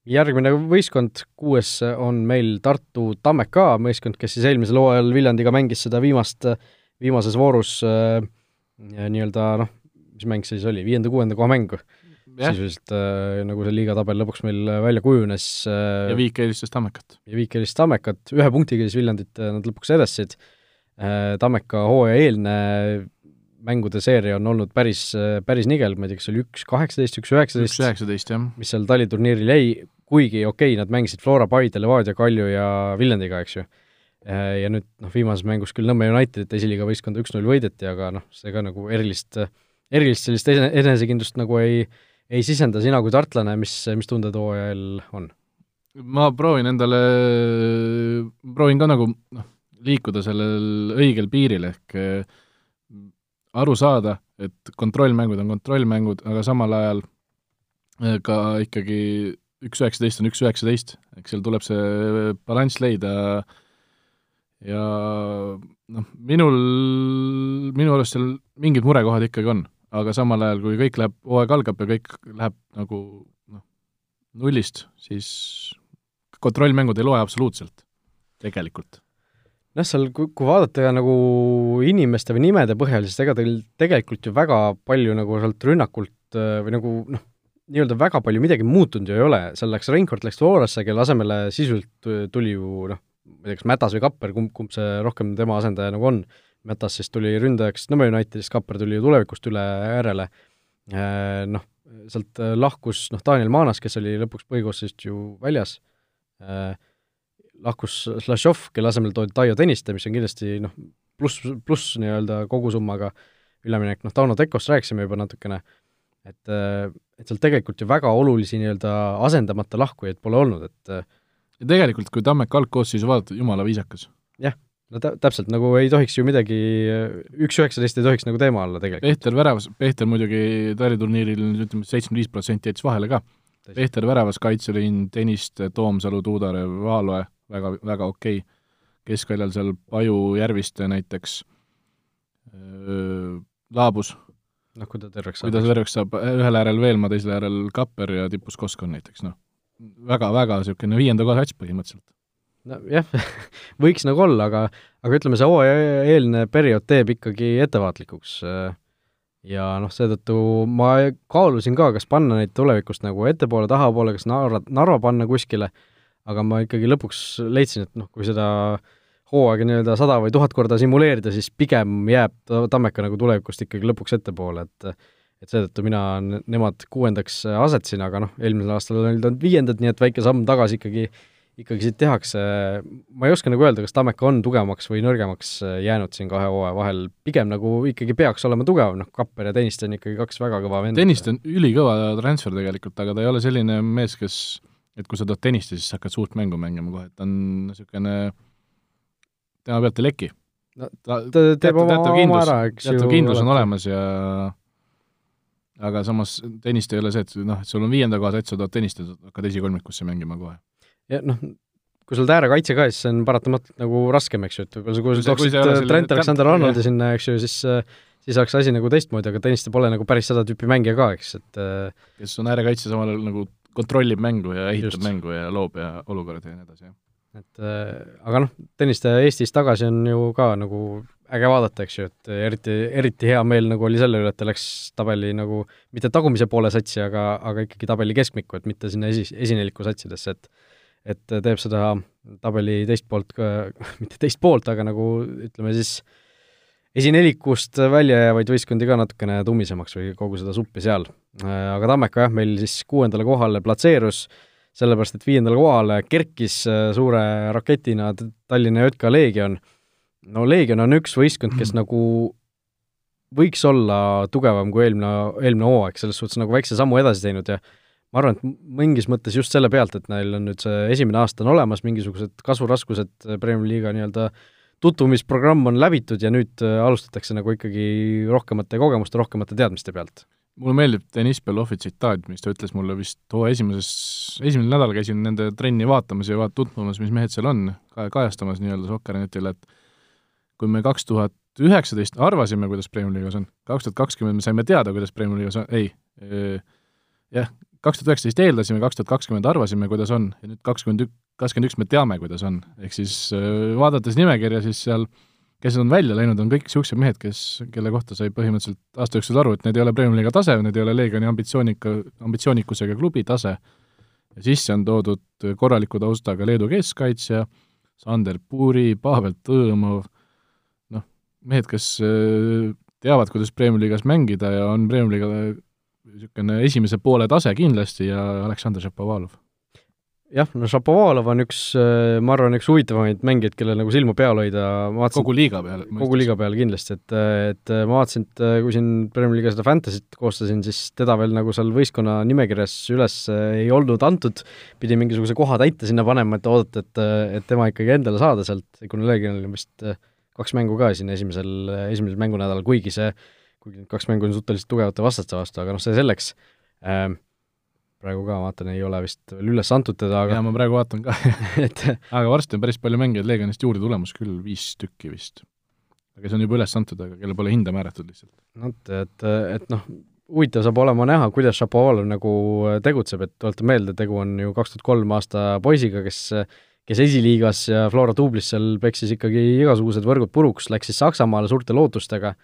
Speaker 2: järgmine võistkond, kuues on meil Tartu Tammeka võistkond, kes siis eelmisel hooajal Viljandiga mängis seda viimast, viimases voorus äh, nii-öelda noh, mis mäng see siis oli, viienda-kuuenda koha mäng sisuliselt äh, nagu see liigatabel lõpuks meil välja kujunes
Speaker 3: äh,. ja Viik eelistas Tammekat.
Speaker 2: ja Viik eelistas Tammekat, ühe punktiga siis Viljandit äh, nad lõpuks edastasid äh,, Tammeka hooaja eelne mängude seeria on olnud päris, päris nigel, ma ei tea, kas see oli üks kaheksateist, üks üheksateist,
Speaker 3: üks üheksateist, jah.
Speaker 2: mis seal taliturniiril jäi, kuigi okei okay,, nad mängisid Flora, Paide, Levadia, Kalju ja Viljandiga, eks ju. Ja nüüd noh, viimases mängus küll Nõmme Unitedit esiliiga võistkonda üks-null võideti, aga noh, see ka nagu erilist, erilist sellist enesekindlust nagu ei, ei sisenda sina kui tartlane, mis, mis tunded hooajal on?
Speaker 3: ma proovin endale, proovin ka nagu noh, liikuda sellel õigel piiril, ehk aru saada, et kontrollmängud on kontrollmängud, aga samal ajal äh, ka ikkagi üks üheksateist on üks üheksateist, eks seal tuleb see balanss leida ja noh, minul, minu arust seal mingid murekohad ikkagi on, aga samal ajal, kui kõik läheb, hooaeg algab ja kõik läheb nagu noh, nullist, siis kontrollmängud ei loe absoluutselt, tegelikult.
Speaker 2: Noh, seal kui, kui vaadata nagu inimeste või nimede põhjal, siis ega teil tegelikult ju väga palju nagu sealt rünnakult äh, või nagu noh, nii-öelda väga palju midagi muutunud ju ei ole, seal läks Reinkord läks Florasse, kelle asemele sisuliselt tuli ju noh, ma ei tea, kas Mätas või Kapper, kumb, kumb see rohkem tema asendaja nagu on, Mätas siis tuli ründajaks Nõmme Unitedist, Kapper tuli ju tulevikust üle järele, äh, noh, sealt lahkus noh, Daniel Maanas, kes oli lõpuks põhikoosseisust ju väljas, äh, lahkus Slašov, kelle asemel toodi Taio Tõniste, mis on kindlasti noh, pluss, pluss nii-öelda kogusummaga üleminek, noh, Tauno Tekost rääkisime juba natukene, et, et seal tegelikult ju väga olulisi nii-öelda asendamata lahkujaid pole olnud, et
Speaker 3: ja tegelikult, kui Tammeka algkoosseisu vaadata, jumala viisakas.
Speaker 2: jah, no tä-, täpselt, nagu ei tohiks ju midagi, üks üheksateist ei tohiks nagu teema olla tegelikult.
Speaker 3: Peeter väravas, Peeter muidugi taliturniiril nüüd ütleme, seitsekümmend viis protsenti jättis vahele ka. Peeter väravas, kaitseliin, Tõniste, Toomsalu, Tuudarev, Vaaloe väga, väga okei okay.. keskväljal seal Paju, Järviste näiteks, Laabus.
Speaker 2: noh, kui ta terveks
Speaker 3: saab. kui ta terveks saab, ühel äärel Veelmaa, teisel äärel Kapper ja tipus Koskon näiteks, noh. väga-väga niisugune viienda koha sats põhimõtteliselt.
Speaker 2: Nojah <laughs> võiks nagu olla, aga, aga ütleme, see hooajaeelne periood teeb ikkagi ettevaatlikuks ja noh, seetõttu ma kaalusin ka, kas panna neid tulevikust nagu ettepoole, tahapoole, kas Narva, Narva panna kuskile aga ma ikkagi lõpuks leidsin, et noh, kui seda hooaega nii-öelda sada või tuhat korda simuleerida, siis pigem jääb Tammeka nagu tulevikust ikkagi lõpuks ettepoole, et et seetõttu mina nemad kuuendaks asetasin, aga noh, eelmisel aastal olid nad viiendad, nii et väike samm tagasi ikkagi, ikkagi siit tehakse, ma ei oska nagu öelda, kas Tammeka on tugevamaks või nõrgemaks jäänud siin kahe hooaja vahel, pigem nagu ikkagi peaks olema tugevam, noh, Kapper ja Tõniste on ikkagi kaks väga kõva venda.
Speaker 3: Tõniste on ülikõva transfer tegelikult, aga ta ei ole selline mees, kes et kui sa tood tennist siis hakkad suurt mängu mängima kohe, et ta on niisugune, tema pealt ei leki.
Speaker 2: no ta, ta teeb oma, oma ära, eks
Speaker 3: ju. teatav kindlus on olemas ja aga samas tennist ei ole see, et noh, et sul on viienda koha sats, sa tood tennist hakkad esikolmikusse mängima kohe.
Speaker 2: Ja noh, kui sul äärekaitse ka, siis see on paratamatult nagu raskem, eks ju, et võib-olla kui sa tooksid Trent Alexander-Arnoldi sinna, eks ju, siis siis oleks asi nagu teistmoodi, aga tenniste pole nagu päris seda tüüpi mängija ka, eks, et
Speaker 3: kes on äärekaitse samal ajal nagu kontrollib mängu ja ehitab Just. mängu ja loob ja olukordi ja nii edasi, jah.
Speaker 2: et äh, aga noh, tenniste Eestis tagasi on ju ka nagu äge vaadata, eks ju, et eriti, eriti hea meel nagu oli selle üle, et ta läks tabeli nagu mitte tagumise poole satsi, aga, aga ikkagi tabeli keskmikku, et mitte sinna esi, esineliku satsidesse, et et teeb seda tabeli teist poolt <laughs> mitte teist poolt, aga nagu ütleme siis esinelikust välja jäävaid võistkondi ka natukene tummisemaks või kogu seda suppi seal. aga Tammeka jah, meil siis kuuendale kohale platseerus, sellepärast et viiendale kohale kerkis suure raketina Tallinna JK Leegion. no Leegion on üks võistkond, kes mm. nagu võiks olla tugevam kui eelmine, eelmine hooaeg, selles suhtes nagu väikse sammu edasi teinud ja ma arvan, et mingis mõttes just selle pealt, et neil on nüüd see esimene aasta on olemas, mingisugused kasvuraskused Premiumi liiga nii-öelda tutvumisprogramm on läbitud ja nüüd äh, alustatakse nagu ikkagi rohkemate kogemuste, rohkemate teadmiste pealt.
Speaker 3: mulle meeldib Deniss Belovi tsitaat, mis ta ütles mulle vist too esimeses, esimesel nädalal käisin nende trenni vaatamas ja vaat-, tutvumas, mis mehed seal on, ka-, kajastamas nii-öelda Sokkernetile, et kui me kaks tuhat üheksateist arvasime, kuidas Premiumi liigas on, kaks tuhat kakskümmend me saime teada, kuidas Premiumi liigas on, ei, jah, kaks tuhat üheksateist eeldasime, kaks tuhat kakskümmend arvasime, kuidas on, ja nüüd kakskümmend ük-, kakskümmend üks me teame, kuidas on. ehk siis vaadates nimekirja, siis seal kes on välja läinud, on kõik niisugused mehed, kes, kelle kohta sai põhimõtteliselt aasta jooksul aru, et need ei ole Premiumi-liiga tase, need ei ole Leegioni ambitsioonika, ambitsioonikusega klubi tase, ja sisse on toodud korraliku taustaga Leedu keskkaitsja, Sander Puuri, Pavel Tõõmov, mehed, kes äh, teavad, kuidas Premium-liigas mängida ja on Premium-liiga niisugune esimese poole tase kindlasti ja Aleksandr Šapovalov.
Speaker 2: jah, no Šapovalov on üks, äh, ma arvan, üks huvitavamaid mängijaid, kellel nagu silma peal hoida, ma vaatasin
Speaker 3: kogu liiga peal?
Speaker 2: kogu liiga peal kindlasti, et, et ma vaatasin, et kui siin Premier League'i seda Fantasy't koostasin, siis teda veel nagu seal võistkonna nimekirjas üles ei olnud antud, pidi mingisuguse koha täite sinna panema, et oodata, et, et tema ikkagi endale saada sealt, kuna Legionil on vist kaks mängu ka siin esimesel, esimesel mängunädalal, kuigi see, kuigi need kaks mängu on suhteliselt tugevate vastaste vastu, aga noh, see selleks ähm,, praegu ka vaatan, ei ole vist veel üles antud teda, aga
Speaker 3: jaa, ma praegu vaatan ka <laughs> et aga varsti on päris palju mängijaid Leegionist juurde tulemas küll, viis tükki vist. aga see on juba üles antud, aga kellel pole hinda määratud lihtsalt.
Speaker 2: no vot, et, et noh, huvitav saab olema näha, kuidas Šapovalov nagu tegutseb, et tuletan meelde, tegu on ju kaks tuhat kolm aasta poisiga, kes kes esiliigas ja Flora duublis seal peksis ikkagi igasugused võrgud puruks, läks siis Saksamaale suurte lootustega,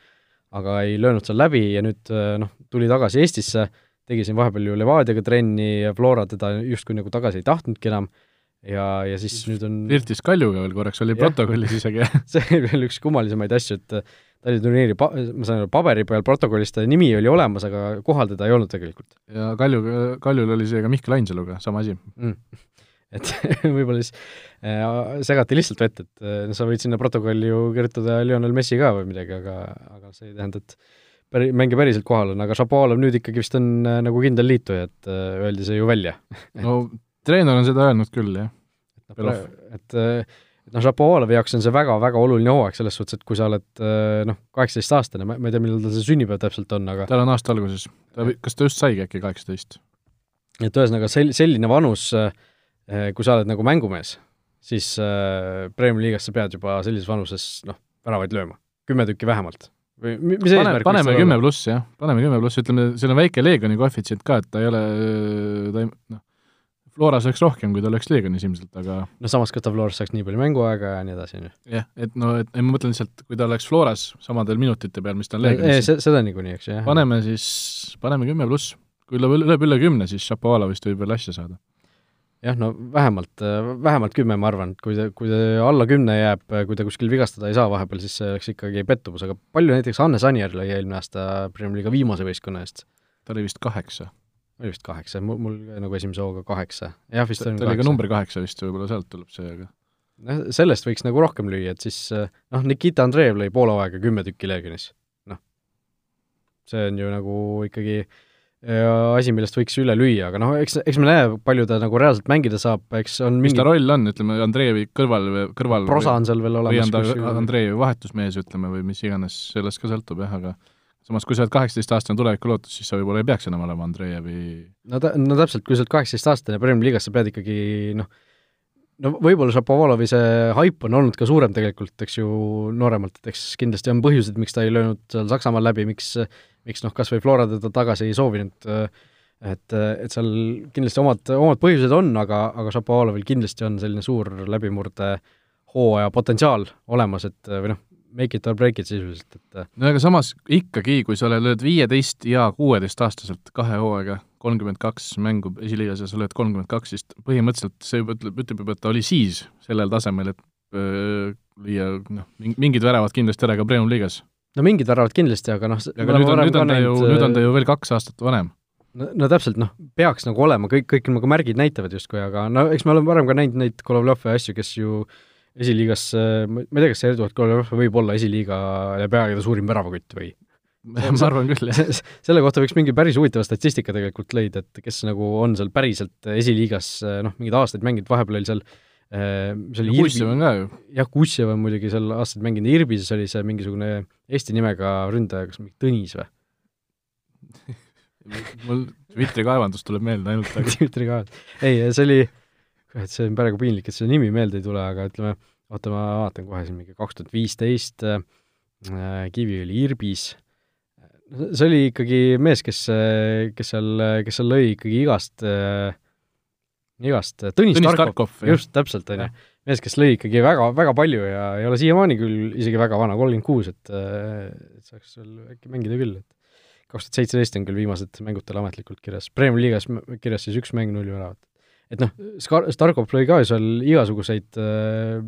Speaker 2: aga ei löönud seal läbi ja nüüd noh, tuli tagasi Eestisse, tegi siin vahepeal ju Levadiaga trenni ja Flora teda justkui nagu tagasi ei tahtnudki enam. Ja, ja siis nüüd on
Speaker 3: flirtis Kaljuga veel korraks, oli protokollis isegi <laughs>
Speaker 2: see oli veel üks kummalisemaid asju, et Tallinna turniiri pa-, ma saan aru, paberi peal protokollis ta nimi oli olemas, aga kohal teda ei olnud tegelikult.
Speaker 3: ja Kalju, Kaljul oli see ka Mihkel Ainsaluga, sama asi.
Speaker 2: Mm et <laughs> võib-olla siis äh, segati lihtsalt vett, et äh, sa võid sinna protokolli ju kirjutada Lionel Messi ka või midagi, aga, aga see ei tähenda, et päri-, mängija päriselt kohal on, aga Šapovalov nüüd ikkagi vist on äh, nagu kindel liituja, et äh, öeldi see ju välja <laughs>
Speaker 3: no treener on seda öelnud küll, jah.
Speaker 2: et, äh, et noh, Šapovalovi jaoks on see väga-väga oluline hooaeg selles suhtes, et kui sa oled äh, noh, kaheksateistaastane, ma, ma ei tea, millal tal see sünnipäev täpselt on, aga
Speaker 3: tal on aasta alguses. ta, kas ta just saigi äkki kaheksateist?
Speaker 2: et ühesõnaga, sel-, selline vanus äh, kui sa oled nagu mängumees, siis äh, Premiumi liigas sa pead juba sellises vanuses noh, väravaid lööma, kümme tükki vähemalt. või mis
Speaker 3: Pane, eesmärk paneme kümme pluss, jah, paneme kümme pluss, ütleme, seal on väike Leegioni koefitsient ka, et ta ei ole, ta ei noh, Floras oleks rohkem, kui ta oleks Leegionis ilmselt, aga
Speaker 2: no samas, kas ta Floras saaks nii palju mänguaega ja nii edasi, on ju.
Speaker 3: jah, et no, et ma mõtlen lihtsalt, kui ta oleks Floras samadel minutite peal, mis ta on Leegionis
Speaker 2: seda niikuinii, eks ju, jah.
Speaker 3: paneme siis, paneme kümme pluss. kui lööb, lööb üle kümne, siis Šapovalovist võib veel asja saada
Speaker 2: jah, no vähemalt, vähemalt kümme, ma arvan, kui ta, kui ta alla kümne jääb, kui ta kuskil vigastada ei saa vahepeal, siis see oleks ikkagi pettumus, aga palju näiteks Hannes Anier lõi eelmine aasta Premier League'i viimase võistkonna eest?
Speaker 3: ta oli vist kaheksa.
Speaker 2: oli vist kaheksa, mul, mul nagu esimese hooga kaheksa. jah, vist
Speaker 3: ta, ta oli ka number kaheksa vist, võib-olla sealt tuleb see, aga
Speaker 2: noh, sellest võiks nagu rohkem lüüa, et siis noh, Nikita Andreev lõi poole hooaega kümme tükki Legionis. noh, see on ju nagu ikkagi äh, asi, millest võiks üle lüüa, aga noh, eks, eks me näe, palju ta nagu reaalselt mängida saab, eks on
Speaker 3: mingi mis ta roll on, ütleme, Andreevi kõrval, kõrval
Speaker 2: prosa on seal veel olemas.
Speaker 3: või on ta Andreevi vahetusmees, ütleme, või mis iganes, sellest ka sõltub jah, aga samas, kui sa oled kaheksateistaastane tulevikulootus, siis sa võib-olla ei peaks enam olema Andreevi
Speaker 2: no ta, no täpselt, kui sa oled kaheksateistaastane Premier League'is, sa pead ikkagi noh, no võib-olla Šapovalovi see haip on olnud ka suurem tegelikult, eks ju, nooremalt, et eks kindlasti on põhjused, miks ta ei löönud seal Saksamaal läbi, miks miks noh, kas või Flora teda tagasi ei soovinud, et, et seal kindlasti omad, omad põhjused on, aga, aga Šapovalovil kindlasti on selline suur läbimurde hooaja potentsiaal olemas, et või noh, make it or break it sisuliselt, et
Speaker 3: no aga samas ikkagi, kui sa lööd viieteist ja kuueteistaastaselt kahe hooaega, kolmkümmend kaks mängu esiliigas ja sa lööd kolmkümmend kaks, siis põhimõtteliselt see ütleb, ütleb juba, et ta oli siis sellel tasemel, et lüüa noh, mingid väravad kindlasti ära ka Premium liigas
Speaker 2: no mingid väravad kindlasti, aga noh
Speaker 3: aga nüüd on, nüüd on ta ju, nüüd on ta ju veel kaks aastat vanem.
Speaker 2: no, no täpselt, noh, peaks nagu olema, kõik, kõik nagu märgid näitavad justkui, aga no eks me oleme varem ka näinud neid Golovjove asju, kes ju esiliigas, ma ei tea, kas see Eduard Golovjov võib olla esiliiga aegade suurim väravakütt või? <laughs>
Speaker 3: ma arvan küll, jah.
Speaker 2: selle kohta võiks mingi päris huvitava statistika tegelikult leida, et kes nagu on seal päriselt esiliigas noh, mingeid aastaid mänginud, vahepeal oli seal
Speaker 3: Äh, see oli Kussjev on ka ju.
Speaker 2: jah, Kussjev on muidugi seal aastaid mänginud, Irbises oli see mingisugune Eesti nimega ründaja, kas mingi Tõnis või? <laughs>
Speaker 3: Mul Dmitri kaevandus tuleb meelde ainult, <laughs>
Speaker 2: aga Dmitri kaevandus, ei, see oli, kurat, see on praegu piinlik, et see nimi meelde ei tule, aga ütleme, oota, ma vaatan kohe siin mingi kaks tuhat viisteist, äh, Kivi oli Irbis, see oli ikkagi mees, kes, kes seal, kes seal lõi ikkagi igast äh, igast, Tõnis, Tõnis Tarkov, Tarkov, just, täpselt, on ju. mees, kes lõi ikkagi väga, väga palju ja ei ole siiamaani küll isegi väga vana, kolmkümmend kuus, et et saaks veel äkki mängida küll, et kaks tuhat seitseteist on küll viimased mängud tal ametlikult kirjas, Premiumi liigas kirjas siis üks mäng, null väravat. et noh, Skar-, Starkov lõi ka seal igasuguseid äh,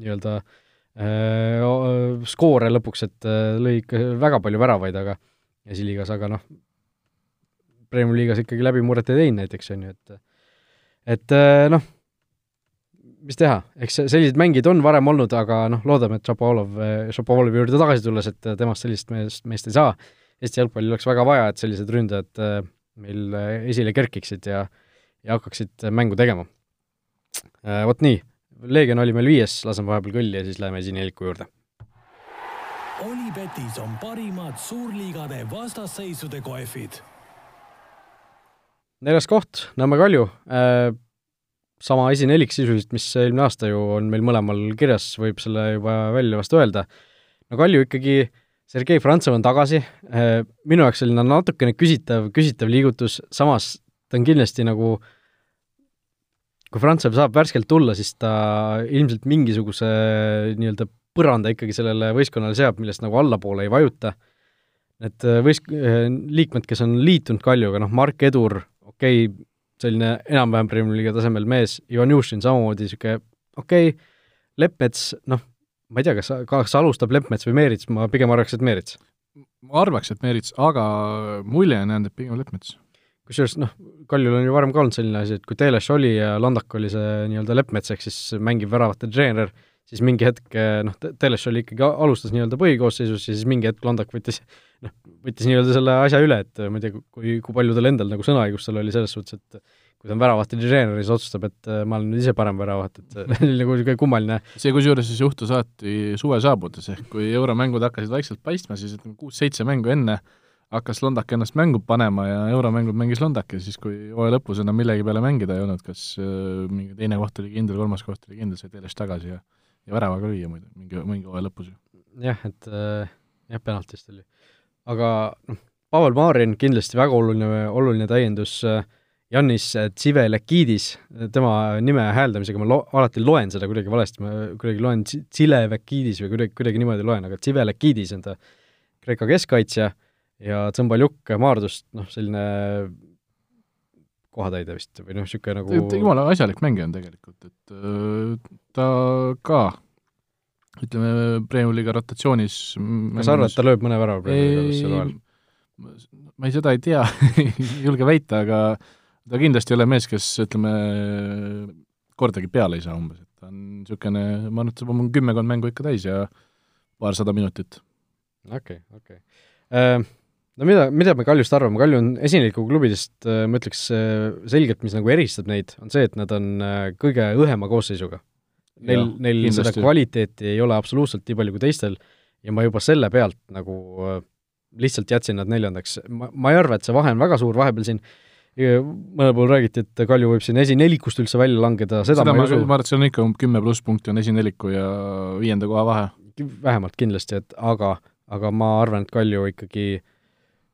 Speaker 2: nii-öelda äh, skoore lõpuks, et äh, lõi ikka väga palju väravaid, aga esiliigas, aga noh, Premiumi liigas ikkagi läbimurret ei teinud näiteks, on ju, et et äh, noh, mis teha, eks sellised mängijad on varem olnud, aga noh, loodame, et Šapovalov, Šapovalovi juurde tagasi tulles, et temast sellist meest, meest ei saa. Eesti jalgpallil oleks väga vaja, et sellised ründajad äh, meil äh, esile kerkiksid ja, ja hakkaksid mängu tegema. Vot nii, Leegion oli meil viies, laseme vahepeal kõlli ja siis läheme esineliku juurde.
Speaker 1: Olipetis on parimad suurliigade vastasseisude kohvid
Speaker 2: neljas koht, Nõmme Kalju äh,, sama esinelik sisuliselt, mis eelmine aasta ju on meil mõlemal kirjas, võib selle juba välja vast öelda. no Kalju ikkagi, Sergei Frantsev on tagasi äh,, minu jaoks selline natukene küsitav, küsitav liigutus, samas ta on kindlasti nagu kui Frantsev saab värskelt tulla, siis ta ilmselt mingisuguse nii-öelda põranda ikkagi sellele võistkonnale seab, millest nagu allapoole ei vajuta. Need võis-, liikmed, kes on liitunud Kaljuga, noh, Mark Edur, okei okay,, selline enam-vähem Premier League'i tasemel mees, Ivanjušin samamoodi niisugune okei okay,, Leppmets, noh, ma ei tea, kas, kas alustab Leppmets või Meerits, ma pigem arvaks, et Meerits.
Speaker 3: ma arvaks, et Meerits, aga mulje on jäänud, et pigem Leppmets.
Speaker 2: kusjuures noh, Kaljul on ju varem ka olnud selline asi, et kui Teleš oli ja Landak oli see nii-öelda Leppmets, ehk siis mängiv väravate treener, siis mingi hetk noh, Teleš oli ikkagi, alustas nii-öelda põhikoosseisus ja siis mingi hetk Landak võttis <laughs> noh, võttis nii-öelda selle asja üle, et ma ei tea, kui, kui palju tal endal nagu sõnaõigust seal oli selles suhtes, et kui ta on väravate treener, siis otsustab, et ma olen ise parem väravat, et see <laughs> oli nagu niisugune kummaline.
Speaker 3: see kusjuures siis juhtus alati suve saabudes, ehk kui euromängud hakkasid vaikselt paistma, siis ütleme kuus-seitse mängu enne hakkas Londak ennast mängu panema ja euromängud mängis Londak ja siis, kui hooaja lõpus enam millegi peale mängida ei olnud, kas mingi teine koht oli kindel, kolmas koht oli kindel, sai teelest tagasi ja ja väravaga lüüa muidu, mingi, mingi hooaja lõpus ju.
Speaker 2: jah, et äh, jah, penaltist oli aga noh, Pavel Marin kindlasti väga oluline, oluline täiendus, Jannis Tsivelekidis, tema nime hääldamisega ma lo-, alati loen seda kuidagi valesti, ma kuidagi loen Tsilevekidis või kuidagi, kuidagi niimoodi loen, aga Tsivelekidis on ta Kreeka keskkaitsja ja Tsõmbaljuk Maardust, noh, selline kohatäide vist või noh, niisugune nagu
Speaker 3: jumala asjalik mängija on tegelikult, et äh, ta ka ütleme, Premium-liiga rotatsioonis
Speaker 2: kas sa arvad, et ta lööb mõne värava Premium-liigas seal vahel?
Speaker 3: ma ei, seda ei tea <laughs> ei julge väita, aga ta kindlasti ei ole mees, kes ütleme, kordagi peale ei saa umbes, et ta on niisugune, ma arvan, et saab oma kümmekond mängu ikka täis ja paarsada minutit.
Speaker 2: okei okay,, okei okay. uh no mida, mida me Kaljust arvame, Kalju on esineliku klubidest, äh, ma ütleks äh, selgelt, mis nagu eristab neid, on see, et nad on kõige õhema koosseisuga neil, neil seda kvaliteeti ei ole absoluutselt nii palju kui teistel ja ma juba selle pealt nagu äh, lihtsalt jätsin nad neljandaks. ma, ma ei arva, et see vahe on väga suur, vahepeal siin mõnel pool räägiti, et Kalju võib siin esinelikust üldse välja langeda, seda, seda
Speaker 3: ma ei usu. ma arvan, et see on ikka kümme pluss punkti on esineliku ja viienda koha vahe.
Speaker 2: vähemalt kindlasti, et aga, aga ma arvan, et Kalju ikkagi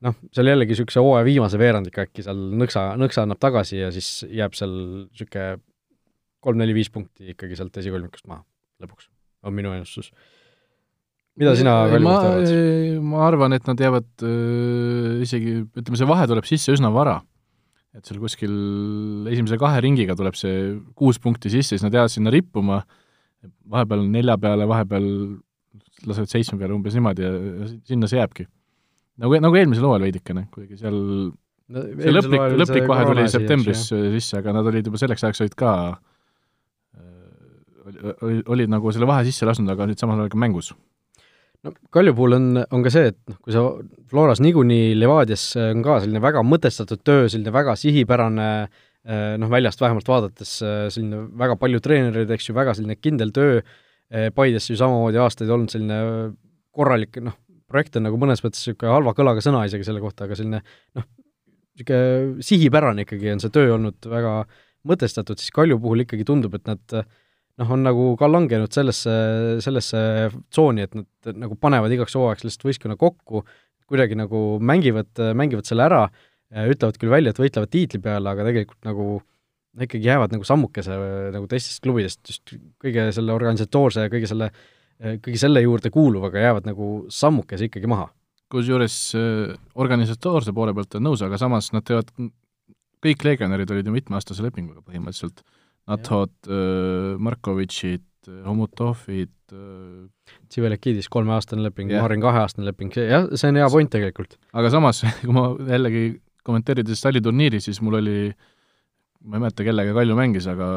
Speaker 2: noh, seal jällegi niisuguse hooaja viimase veerandiga äkki seal nõksa, nõksa annab tagasi ja siis jääb seal niisugune kolm-neli-viis punkti ikkagi sealt esikolmikust maha lõpuks, on minu ennustus. mida sina Kalju kohta arvad?
Speaker 3: ma arvan, et nad jäävad äh, isegi, ütleme, see vahe tuleb sisse üsna vara. et seal kuskil esimese kahe ringiga tuleb see kuus punkti sisse, siis nad jäävad sinna rippuma, vahepeal nelja peale, vahepeal lasevad seitsme peale umbes niimoodi ja, ja sinna see jääbki. Nagu, nagu eelmisel hooajal veidikene, kuigi seal no, see lõplik, lõplik vahe tuli septembris jah. sisse, aga nad olid juba selleks ajaks olid ka olid, olid nagu selle vahe sisse lasknud, aga nüüd samal ajal ka mängus
Speaker 2: no Kalju puhul on, on ka see, et noh, kui sa Floras niikuinii Levadias on ka selline väga mõtestatud töö, selline väga sihipärane noh, väljast vähemalt vaadates selline väga palju treenereid, eks ju, väga selline kindel töö, Paides ju samamoodi aastaid olnud selline korralik noh, projekt on nagu mõnes mõttes niisugune halva kõlaga sõna isegi selle kohta, aga selline noh, niisugune sihipärane ikkagi on see töö olnud väga mõtestatud, siis Kalju puhul ikkagi tundub, et nad noh, on nagu ka langenud sellesse, sellesse tsooni, et nad nagu panevad igaks hooajaks lihtsalt võistkonna kokku, kuidagi nagu mängivad, mängivad selle ära, ütlevad küll välja, et võitlevad tiitli peale, aga tegelikult nagu ikkagi jäävad nagu sammukese nagu teistest klubidest just kõige selle organisatoorse ja kõige selle, kõige selle juurde kuuluvaga jäävad nagu sammukese ikkagi maha.
Speaker 3: kusjuures äh, organisatoorse poole pealt on nõus, aga samas nad teevad, kõik legionärid olid ju mitmeaastase lepinguga põhimõtteliselt Nathod, äh, Markovitšid, Homutovid,
Speaker 2: Tsivelekidis kolmeaastane leping, Marin kaheaastane leping, jah, see on hea point tegelikult.
Speaker 3: aga samas, <laughs> kui ma jällegi kommenteerides taliturniiri, siis mul oli, ma ei mäleta, kellega Kalju mängis, aga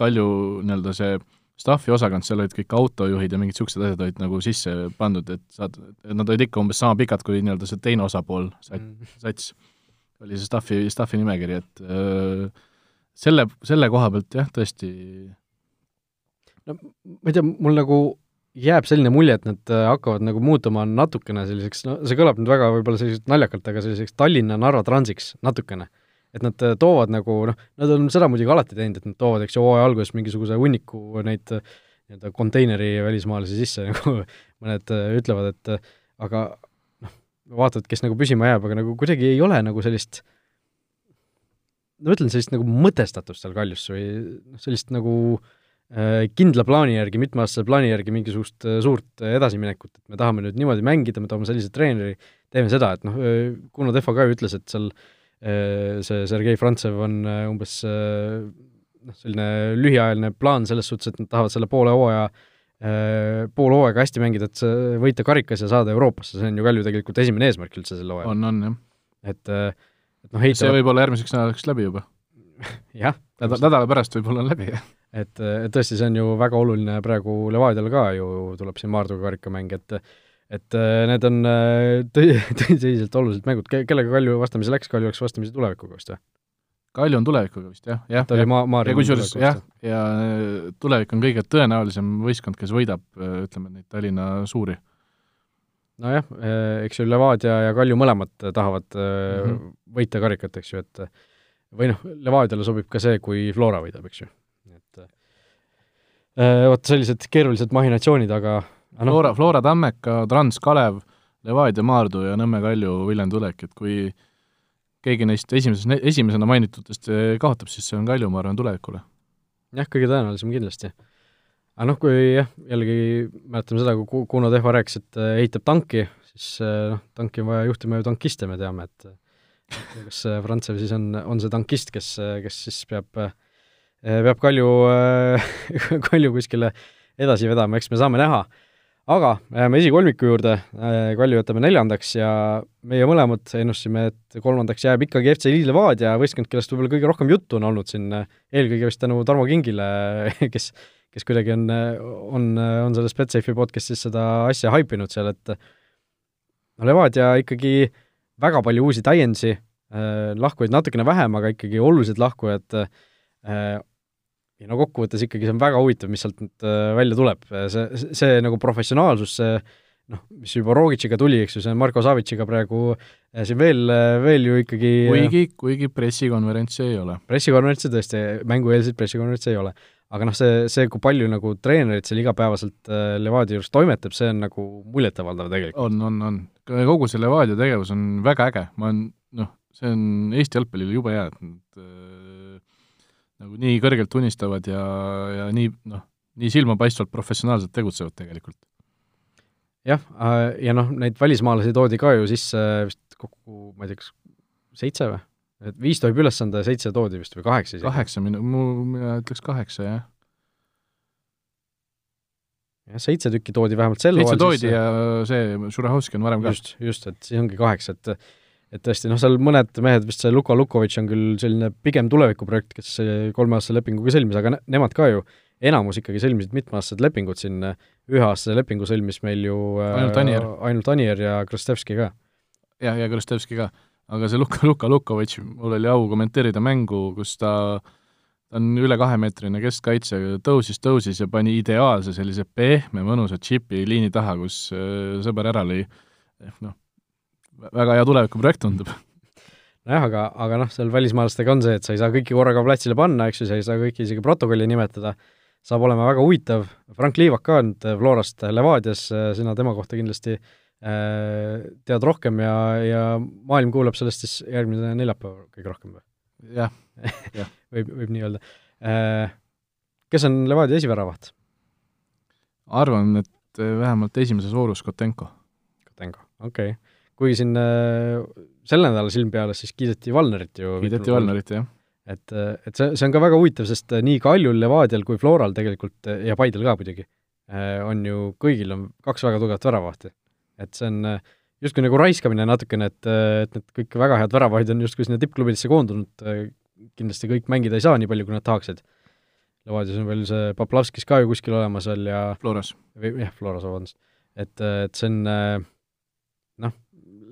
Speaker 3: Kalju nii-öelda see staffi osakond, seal olid kõik autojuhid ja mingid niisugused asjad olid nagu sisse pandud, et saad, nad olid ikka umbes sama pikad kui nii-öelda see teine osapool, mm. sats, oli see staffi, staffi nimekiri, et öö, selle, selle koha pealt jah, tõesti
Speaker 2: no ma ei tea, mul nagu jääb selline mulje, et nad äh, hakkavad nagu muutuma natukene selliseks, no see kõlab nüüd väga võib-olla selliselt naljakalt, aga selliseks Tallinna-Narva transiks natukene. Et nad äh, toovad nagu noh, nad on seda muidugi alati teinud, et nad toovad, eks ju, hooaja alguses mingisuguse hunniku neid äh, nii-öelda konteineri välismaalasi sisse, <laughs> nagu mõned ütlevad, et aga noh, vaatad, kes nagu püsima jääb, aga nagu kuidagi ei ole nagu sellist äh, ma ütlen sellist nagu mõtestatust seal kaljus või noh, sellist nagu äh, kindla plaani järgi, mitmeaastase plaani järgi mingisugust äh, suurt äh, edasiminekut, et me tahame nüüd niimoodi mängida, me toome sellise treeneri, teeme seda, et noh, äh, Kuno Tehva ka ju ütles, et seal äh, see Sergei Frantsev on äh, umbes äh, noh, selline lühiajaline plaan selles suhtes, et nad tahavad selle poole hooaja äh, pool hooaega hästi mängida, et võita karikas ja saada Euroopasse, see on ju Kalju tegelikult esimene eesmärk üldse sel hooajal.
Speaker 3: on, on jah.
Speaker 2: et äh,
Speaker 3: et noh, heita see võib olla järgmiseks nädalaks läbi juba <laughs>
Speaker 2: jah.
Speaker 3: nädala pärast võib-olla on läbi, jah.
Speaker 2: et tõesti, see on ju väga oluline praegu Levadial ka ju, tuleb siin Maarduga karikamäng, et et äh, need on äh, tõi-, <laughs> tõsiselt olulised mängud, ke-, kellega Kalju vastamisi läks, Kalju läks vastamisi tulevikuga vist või?
Speaker 3: Kalju on tulevikuga vist jah, jah.
Speaker 2: ta oli ma-, Maarja
Speaker 3: ja kusjuures jah, ja tulevik on kõige tõenäolisem võistkond, kes võidab, ütleme, neid Tallinna suuri
Speaker 2: nojah, eks ju, Levadia ja Kalju mõlemad tahavad mm -hmm. võita karikat, eks ju, et või noh, Levadiale sobib ka see, kui Flora võidab, eks ju. et äh, vot sellised keerulised mahinatsioonid, aga
Speaker 3: no, Flora, Flora Tammeka, Trans Kalev, Levadia Maardu ja Nõmme Kalju Viljandi Ulek, et kui keegi neist esimeses, esimesena mainitutest kaotab, siis see on Kalju, ma arvan, tulevikule.
Speaker 2: jah, kõige tõenäolisem kindlasti aga noh, kui jah, jällegi mäletame seda, kui Kuno Tehva rääkis, et äh, ehitab tanki, siis äh, noh, tanki on vaja juhtima ju tankiste, me teame, et kas äh, Frantsev siis on, on see tankist, kes, kes siis peab, peab Kalju, <laughs> Kalju kuskile edasi vedama, eks me saame näha. Aga jääme esikolmiku juurde, Kalju jätame neljandaks ja meie mõlemad ennustasime, et kolmandaks jääb ikkagi FC Levadia, võistkond, kellest võib-olla kõige rohkem juttu on olnud siin, eelkõige vist tänu Tarmo Kingile, kes kes kuidagi on, on, on selles Betsafe'i podcast'is seda asja haipinud seal, et no Levadia ikkagi väga palju uusi täiendusi äh,, lahkujaid natukene vähem, aga ikkagi olulised lahkujad ja no kokkuvõttes ikkagi see on väga huvitav, mis sealt nüüd äh, välja tuleb, see, see, see nagu professionaalsus, see noh, mis juba Rogitšiga tuli, eks ju, see on Marko Savitšiga praegu äh, siin veel, äh, veel ju ikkagi
Speaker 3: kuigi, kuigi pressikonverentsi ei ole.
Speaker 2: pressikonverentsi tõesti, mängueelseid pressikonverentsi ei ole aga noh, see, see, kui palju nagu treenerid seal igapäevaselt Levadia juures toimetab, see on nagu muljetavaldav tegelikult.
Speaker 3: on, on, on. kogu see Levadia tegevus on väga äge, ma olen, noh, see on Eesti jalgpallile jube hea, et nad nagu nii kõrgelt unistavad ja, ja nii, noh, nii silmapaistvalt professionaalselt tegutsevad tegelikult.
Speaker 2: jah, äh, ja noh, neid välismaalasi toodi ka ju sisse vist kokku, ma ei tea, kas seitse või? et viis tohib üles anda ja seitse toodi vist või kaheksa isegi?
Speaker 3: kaheksa minu, mu, mina ütleks kaheksa, jah.
Speaker 2: jah, seitse tükki toodi vähemalt sel
Speaker 3: seitse toodi ja see Šurahovski on varem ka.
Speaker 2: just, just, et siis ongi kaheksa, et et tõesti, noh, seal mõned mehed, vist see Luka Lukovitš on küll selline pigem tulevikuprojekt, kes kolmeaastase lepinguga sõlmis, aga ne nemad ka ju, enamus ikkagi sõlmisid mitmeaastased lepingud siin, üheaastase lepingu sõlmis meil ju
Speaker 3: ainult Anier,
Speaker 2: ainult Anier ja Krastevski ka.
Speaker 3: jah, ja Krastevski ka. aga see Luka, Luka Lukovitš, mul oli au kommenteerida mängu, kus ta ta on üle kahemeetrine keskkaitse, tõusis, tõusis ja pani ideaalse sellise pehme mõnusa džipi liini taha, kus äh, sõber ära lõi. noh, väga hea tulevikuprojekt tundub.
Speaker 2: nojah, aga, aga noh, seal välismaalastega on see, et sa ei saa kõiki korraga platsile panna, eks ju, sa ei saa kõiki isegi protokolli nimetada, saab olema väga huvitav, Frank Liivak ka on Florast Levadias, sina tema kohta kindlasti äh, tead rohkem ja, ja maailm kuuleb sellest siis järgmine neljapäev kõige rohkem või?
Speaker 3: jah, <laughs> jah
Speaker 2: võib, võib nii öelda. Äh, kes on Levadia esiväravat?
Speaker 3: arvan, et äh, vähemalt esimeses voorus Kotenko.
Speaker 2: Kotenko, okei okay. Kuigi siin äh, selle nädala silm peale siis kiideti Valnerit ju.
Speaker 3: kiideti Valnerit, jah.
Speaker 2: et, et see, see on ka väga huvitav, sest nii Kaljul, Levadial kui Floral tegelikult ja Paidel ka muidugi, on ju, kõigil on kaks väga tugevat väravahti. et see on justkui nagu raiskamine natukene, et, et need kõik väga head väravahid on justkui sinna tippklubidesse koondunud, kindlasti kõik mängida ei saa nii palju, kui nad tahaksid. Levadias on veel see Poplavskis ka ju kuskil olemas veel ja
Speaker 3: Floras.
Speaker 2: jah, Floras, vabandust. et, et see on noh,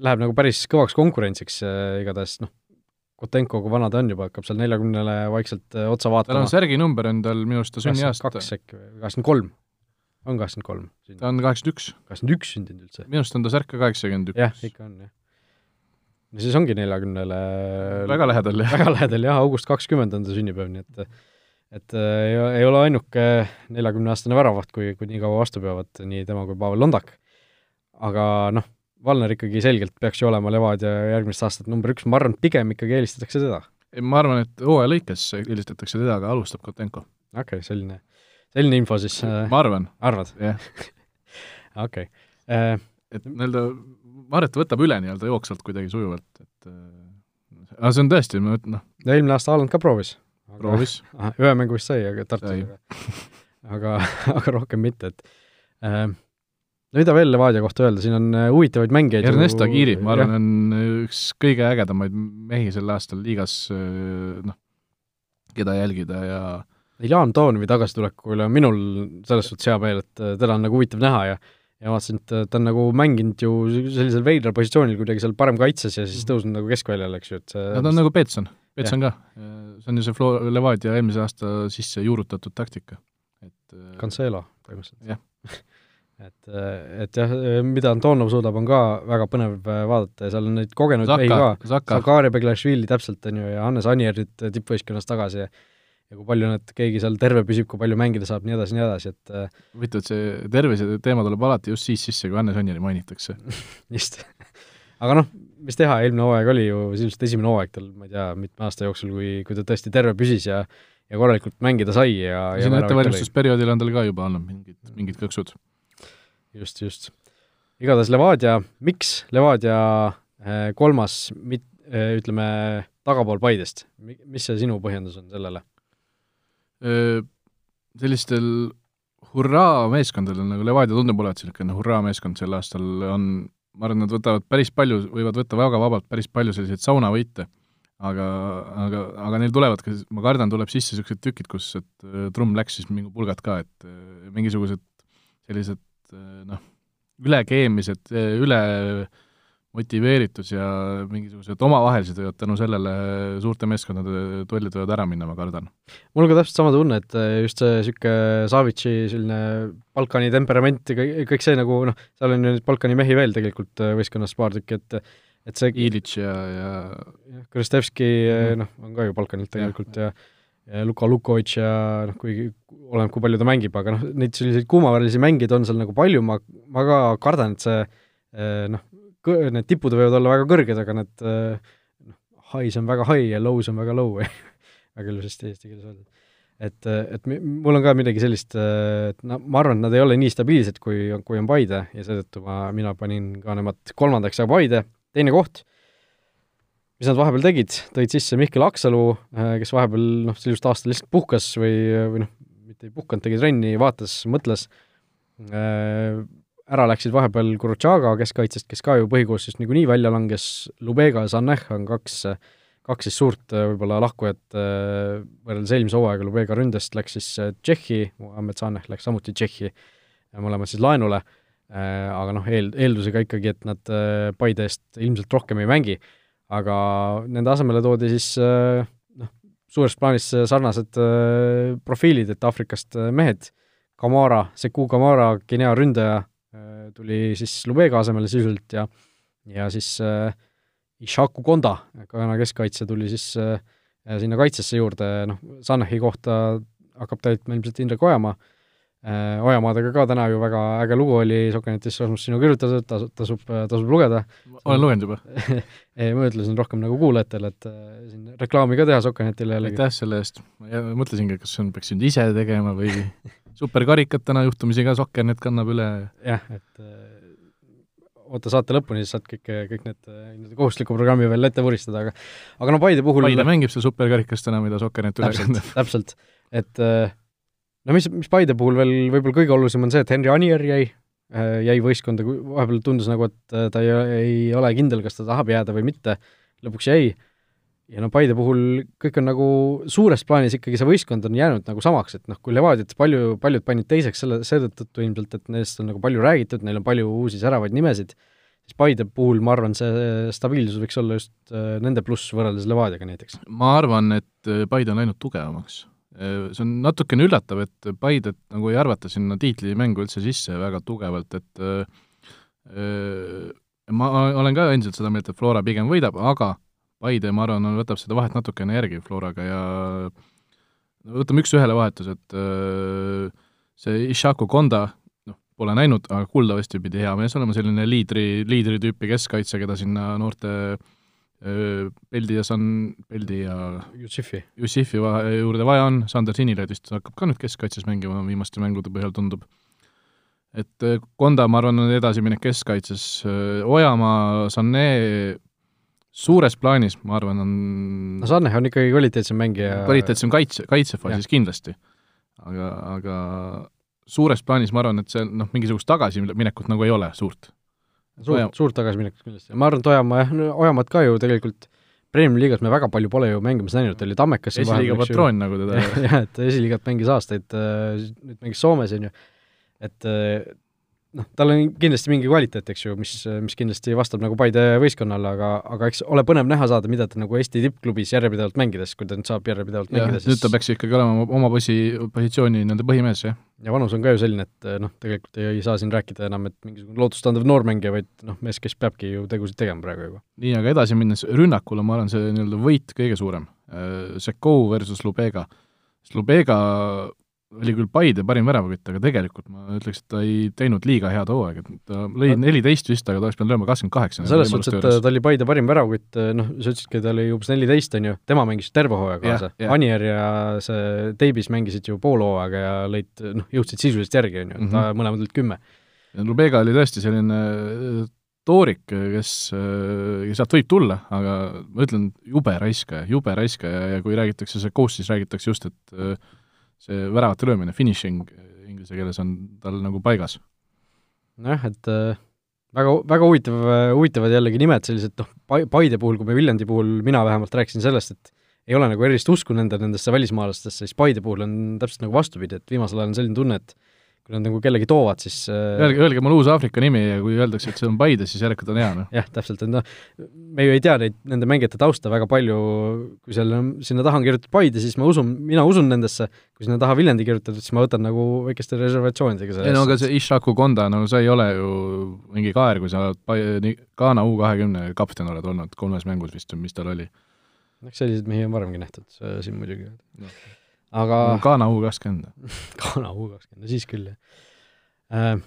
Speaker 2: läheb nagu päris kõvaks konkurentsiks äh, igatahes, noh, Kotenko, kui vana ta on juba, hakkab seal neljakümnele vaikselt äh, otsa vaatama.
Speaker 3: tal on särgi number on tal minu arust ta sünniaasta.
Speaker 2: kaks äkki või kaheksakümmend kolm? on kaheksakümmend kolm?
Speaker 3: ta on kaheksakümmend üks.
Speaker 2: kaheksakümmend üks sündinud üldse?
Speaker 3: minu arust on ta särk ka kaheksakümmend üks.
Speaker 2: jah, ikka on, jah no siis ongi neljakümnele
Speaker 3: väga lähedal, jah.
Speaker 2: väga lähedal jah, august kakskümmend on ta sünnipäev, nii et et äh, ei, ei ole ainuke neljakümneaastane väravaht, kui, kui nii kaua vastu peavad, nii tema kui Pavel Londak. aga noh, Valner ikkagi selgelt peaks ju olema Levadia järgmist aastat number üks, ma arvan, pigem ikkagi eelistatakse teda.
Speaker 3: ma arvan, et hooaja lõikes eelistatakse teda, aga alustab Kotenko.
Speaker 2: okei okay,, selline, selline info siis
Speaker 3: äh, ma arvan.
Speaker 2: arvad?
Speaker 3: jah. <laughs>
Speaker 2: okei. Äh,
Speaker 3: et nii-öelda ma arvan, et ta võtab üle nii-öelda jooksvalt kuidagi sujuvalt, et äh, aga see on tõesti, ma ütlen, noh.
Speaker 2: no eelmine aasta Haaland ka proovis.
Speaker 3: proovis. <laughs>
Speaker 2: ühe mängu vist sai, aga Tartus, aga aga, <laughs> aga rohkem mitte, et äh, no mida veel Levadia kohta öelda, siin on äh, huvitavaid mängijaid
Speaker 3: Ernest Agiri, ma arvan, on üks kõige ägedamaid mehi sel aastal liigas, äh, noh, keda jälgida ja
Speaker 2: Jaan Toonovi tagasituleku üle on minul selles suhtes hea meel, et teda on nagu huvitav näha ja ja vaatasin, et ta on nagu mänginud ju sellisel veidral positsioonil kuidagi seal parem kaitses ja siis tõusnud nagu keskväljale, eks ju, et see
Speaker 3: no ta on nagu Peetson, Peetson ka. see on ju see Flo-, Levadia eelmise aasta sisse juurutatud taktika, et
Speaker 2: äh, Cancelo põhimõtteliselt.
Speaker 3: jah
Speaker 2: et, et jah, mida Antonov suudab, on ka väga põnev vaadata ja seal on neid kogenud mehi ka, Zakari Beglašvili täpselt, on ju, ja Hannes Anier nüüd tippvõistkonnas tagasi ja ja kui palju nad, keegi seal terve püsib, kui palju mängida saab, nii edasi, nii edasi, et äh,
Speaker 3: huvitav, et see tervise teema tuleb alati just siis sisse, kui Hannes Onneri mainitakse. <laughs>
Speaker 2: Just. Aga noh, mis teha, eelmine hooaeg oli ju sisuliselt esimene hooaeg tal, ma ei tea, mitme aasta jooksul, kui, kui ta tõesti terve püsis ja ja korralikult mängida sai ja
Speaker 3: siin ettevalmistusperioodil on tal ka juba olnud mingid, mingid kõksud.
Speaker 2: Just, just. igatahes Levadia, miks Levadia äh, kolmas mit-, äh, ütleme, tagapool Paidest, mis see sinu põhjendus on sellele?
Speaker 3: sellistel hurraa meeskondadel, nagu Levadia tundub olevat niisugune hurraa meeskond sel aastal, on, ma arvan, nad võtavad päris palju, võivad võtta väga vabalt päris palju selliseid saunavõite, aga, aga, aga neil tulevad ka, ma kardan, tuleb sisse niisugused tükid, kus et trumm läks siis mingi pulgad ka, et mingisugused sellised noh, ülekeemised, üle motiveeritus ja mingisugused omavahelised võivad tänu sellele suurte meeskondade duellid võivad ära minna, ma kardan.
Speaker 2: mul on ka täpselt sama tunne, et just see niisugune Savitši selline Balkani temperament ja kõik, see nagu noh, seal on ju neid Balkani mehi veel tegelikult võistkonnas paar tükki, et et see
Speaker 3: Ilitš ja, ja
Speaker 2: Kristevski mm. noh, on ka ju Balkanilt tegelikult ja, ja Luka Lukovitš ja noh, kuigi oleneb, kui palju ta mängib, aga noh, neid selliseid kuumavärvilisi mängijaid on seal nagu palju, ma, ma ka kardan, et see noh, need tipud võivad olla väga kõrged, aga need noh, highs on väga high ja lows on väga low <laughs> väga ilusasti eesti keeles öeldud. et, et mul on ka midagi sellist, et no ma arvan, et nad ei ole nii stabiilsed, kui, kui on Paide ja seetõttu ma, mina panin ka nemad kolmandaks, aga Paide, teine koht, mis nad vahepeal tegid, tõid sisse Mihkel Aksalu, kes vahepeal noh, sel just aastal lihtsalt puhkas või, või noh, mitte ei puhkanud, tegi trenni, vaatas, mõtles, ära läksid vahepeal Kurutšaga keskkaitsest, kes ka ju põhikoosseisust niikuinii välja langes, Lubega ja Saneh on kaks, kaks siis suurt võib-olla lahkujat võrreldes eelmise hooaega, Lubega ründest läks siis Tšehhi, Muhamed Saneh läks samuti Tšehhi, mõlemad siis laenule, aga noh, eel, eeldusega ikkagi, et nad Paide eest ilmselt rohkem ei mängi, aga nende asemele toodi siis noh, suures plaanis sarnased profiilid, et Aafrikast mehed, Kamara, Seku Kamara, Guinea ründaja, tuli siis Lubega asemele sisuliselt ja ja siis äh, Ishaku Konda, Ghana keskkaitse tuli siis äh, sinna kaitsesse juurde, noh, Sanehi kohta hakkab täitma ilmselt Indrek Ojamaa. äh,, Ojamaadega ka täna ju väga äge lugu oli Sokanetis, Rasmus sinu kirjutatud, tasub, tasub, tasub lugeda.
Speaker 3: olen lugenud juba <laughs>
Speaker 2: ei, ma ütlesin rohkem nagu kuulajatele, et äh, siin reklaami ka teha Sokanetile jällegi.
Speaker 3: aitäh selle eest, ma mõtlesingi, kas on, peaks nüüd ise tegema või <laughs> superkarikat täna juhtumisi ka Sokkernet kannab üle.
Speaker 2: jah, et äh, oota saate lõpuni, siis saad kõik, kõik need nii-öelda kohustusliku programmi veel ette vuristada, aga aga no Paide puhul
Speaker 3: Paide mängib seal superkarikas täna, mida Sokkernet üle
Speaker 2: kannab. täpselt, et äh, no mis, mis Paide puhul veel võib-olla kõige olulisem on see, et Henri Anier jäi, jäi võistkonda, vahepeal tundus nagu, et ta ei, ei ole kindel, kas ta tahab jääda või mitte, lõpuks jäi ja no Paide puhul kõik on nagu suures plaanis ikkagi see võistkond on jäänud nagu samaks, et noh, kui Levadiat palju, paljud panid teiseks selle, seetõttu ilmselt, et nendest on nagu palju räägitud, neil on palju uusi säravaid nimesid, siis Paide puhul ma arvan, see stabiilsus võiks olla just äh, nende pluss võrreldes Levadiaga näiteks.
Speaker 3: ma arvan, et äh, Paide on läinud tugevamaks. Äh, see on natukene üllatav, et Paidet nagu ei arvata sinna tiitlimängu üldse sisse väga tugevalt, et öö, ma olen ka endiselt seda meelt, et Flora pigem võidab, aga Paide, ma arvan, võtab seda vahet natukene järgi Floraga ja võtame üks-ühele vahetus, et äh, see Ishaku Konda, noh, pole näinud, aga kuuldavasti pidi hea mees olema, selline liidri, liidri tüüpi keskkaitse, keda sinna noorte äh, Peldi ja San-, Peldi ja
Speaker 2: Jussifi,
Speaker 3: Jussifi juurde vaja on, Sander Sinilaid vist hakkab ka nüüd keskkaitses mängima, viimaste mängude põhjal tundub. et äh, Konda, ma arvan, on edasiminek keskkaitses, Ojamaa, Sané suures plaanis, ma arvan, on
Speaker 2: no Sanne on ikkagi kvaliteetsem mängija.
Speaker 3: kvaliteetsem kaitse, kaitsefaasis kindlasti. aga, aga suures plaanis ma arvan, et see noh, mingisugust tagasiminekut nagu ei ole suurt.
Speaker 2: Suurt, suurt tagasiminekut kindlasti, ma arvan, et Ojamaa Ojamaad ka ju tegelikult Premiumi liigas me väga palju pole ju mängimas näinud, oli Tammekas
Speaker 3: esiliiga patroon nagu teda <laughs>
Speaker 2: jah, et esiliigat mängis aastaid, äh, nüüd mängis Soomes, on ju, et äh, noh, tal on kindlasti mingi kvaliteet, eks ju, mis, mis kindlasti vastab nagu Paide võistkonnale, aga, aga eks ole põnev näha saada, mida ta nagu Eesti tippklubis järjepidevalt mängides, kui ta nüüd saab järjepidevalt ja, mängida,
Speaker 3: siis nüüd ta peaks ikkagi olema oma posi-, positsiooni nii-öelda põhimees, jah.
Speaker 2: ja vanus on ka ju selline, et noh, tegelikult ei, ei saa siin rääkida enam, et mingisugune lootustandev noormängija, vaid noh, mees, kes peabki ju tegusid tegema praegu juba.
Speaker 3: nii, aga edasi minnes rünnakule, ma arvan, see nii-öelda võit kõige suurem. Sekou versus Lubega. Lubega oli küll Paide parim väravakütt, aga tegelikult ma ütleks, et ta ei teinud liiga head hooaega, et ta lõi neliteist vist, aga ta oleks pidanud lööma kakskümmend kaheksa.
Speaker 2: selles suhtes, et ta oli Paide parim väravakütt, noh, sa ütlesidki, ta oli umbes neliteist, on ju, tema mängis terve hooaja kaasa. Anier ja see Teibis mängisid ju pool hooaega ja lõid, noh, jõudsid sisuliselt järgi, on ju, ta mm -hmm. mõlemad olid kümme.
Speaker 3: Lubega oli tõesti selline äh, toorik, kes, äh, sealt võib tulla, aga ma ütlen, jube raiskaja, jube raiskaja ja kui räägitakse see koos, siis räägitakse just, et äh, see väravate löömine, finishing inglise keeles on tal nagu paigas.
Speaker 2: nojah, et äh, väga, väga huvitav, huvitavad jällegi nimed, sellised noh, Paide puhul, kui me Viljandi puhul, mina vähemalt rääkisin sellest, et ei ole nagu erilist usku nende, nendesse välismaalastesse, siis Paide puhul on täpselt nagu vastupidi, et viimasel ajal on selline tunne, et kui nad nagu kellegi toovad, siis
Speaker 3: äh, öelge, öelge mulle uus Aafrika nimi ja kui öeldakse, et see on Paide, siis järelikult on hea, noh.
Speaker 2: jah, täpselt, et noh, me ju ei tea neid, nende mängijate tausta väga palju, kui selle, sinna taha on kirjutatud Paide, siis ma usun, mina usun nendesse, kui sinna taha Viljandi kirjutatud, siis ma võtan nagu väikeste reservatsioonidega
Speaker 3: selle ei no aga see Ishaku Konda, no see ei ole ju mingi kaer, kui sa Ghana U kahekümne kapten oled olnud kolmes mängus vist, mis tal oli.
Speaker 2: eks selliseid mehi on varemgi nähtud siin muidugi. No
Speaker 3: aga Ghana U kakskümmend <laughs>
Speaker 2: Ghana U kakskümmend, no siis küll, jah äh,.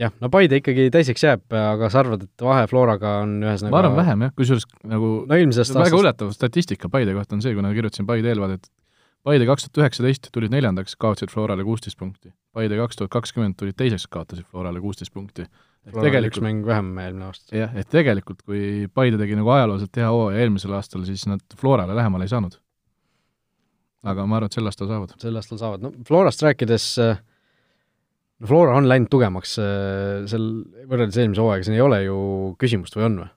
Speaker 2: Jah, no Paide ikkagi teiseks jääb, aga sa arvad, et vahe Floraga on ühesõnaga
Speaker 3: ma arvan vähem jah, kusjuures nagu
Speaker 2: no eelmisest
Speaker 3: väga üllatav statistika Paide kohta on see, kuna kirjutasin Paide eelvaadet, Paide kaks tuhat üheksateist tulid neljandaks, kaotasid Florale kuusteist punkti. Paide kaks tuhat kakskümmend tulid teiseks, kaotasid Florale kuusteist punkti.
Speaker 2: tegelikult üks mäng vähem eelmine aasta.
Speaker 3: jah, et tegelikult kui Paide tegi nagu ajalooliselt hea hooaja eelmisel aastal, siis nad Florale lähemale ei saanud aga ma arvan, et sel aastal saavad.
Speaker 2: sel aastal saavad, no Florast rääkides äh, no Flora on läinud tugevamaks seal võrreldes eelmise hooaega, siin ei ole ju küsimust või on või?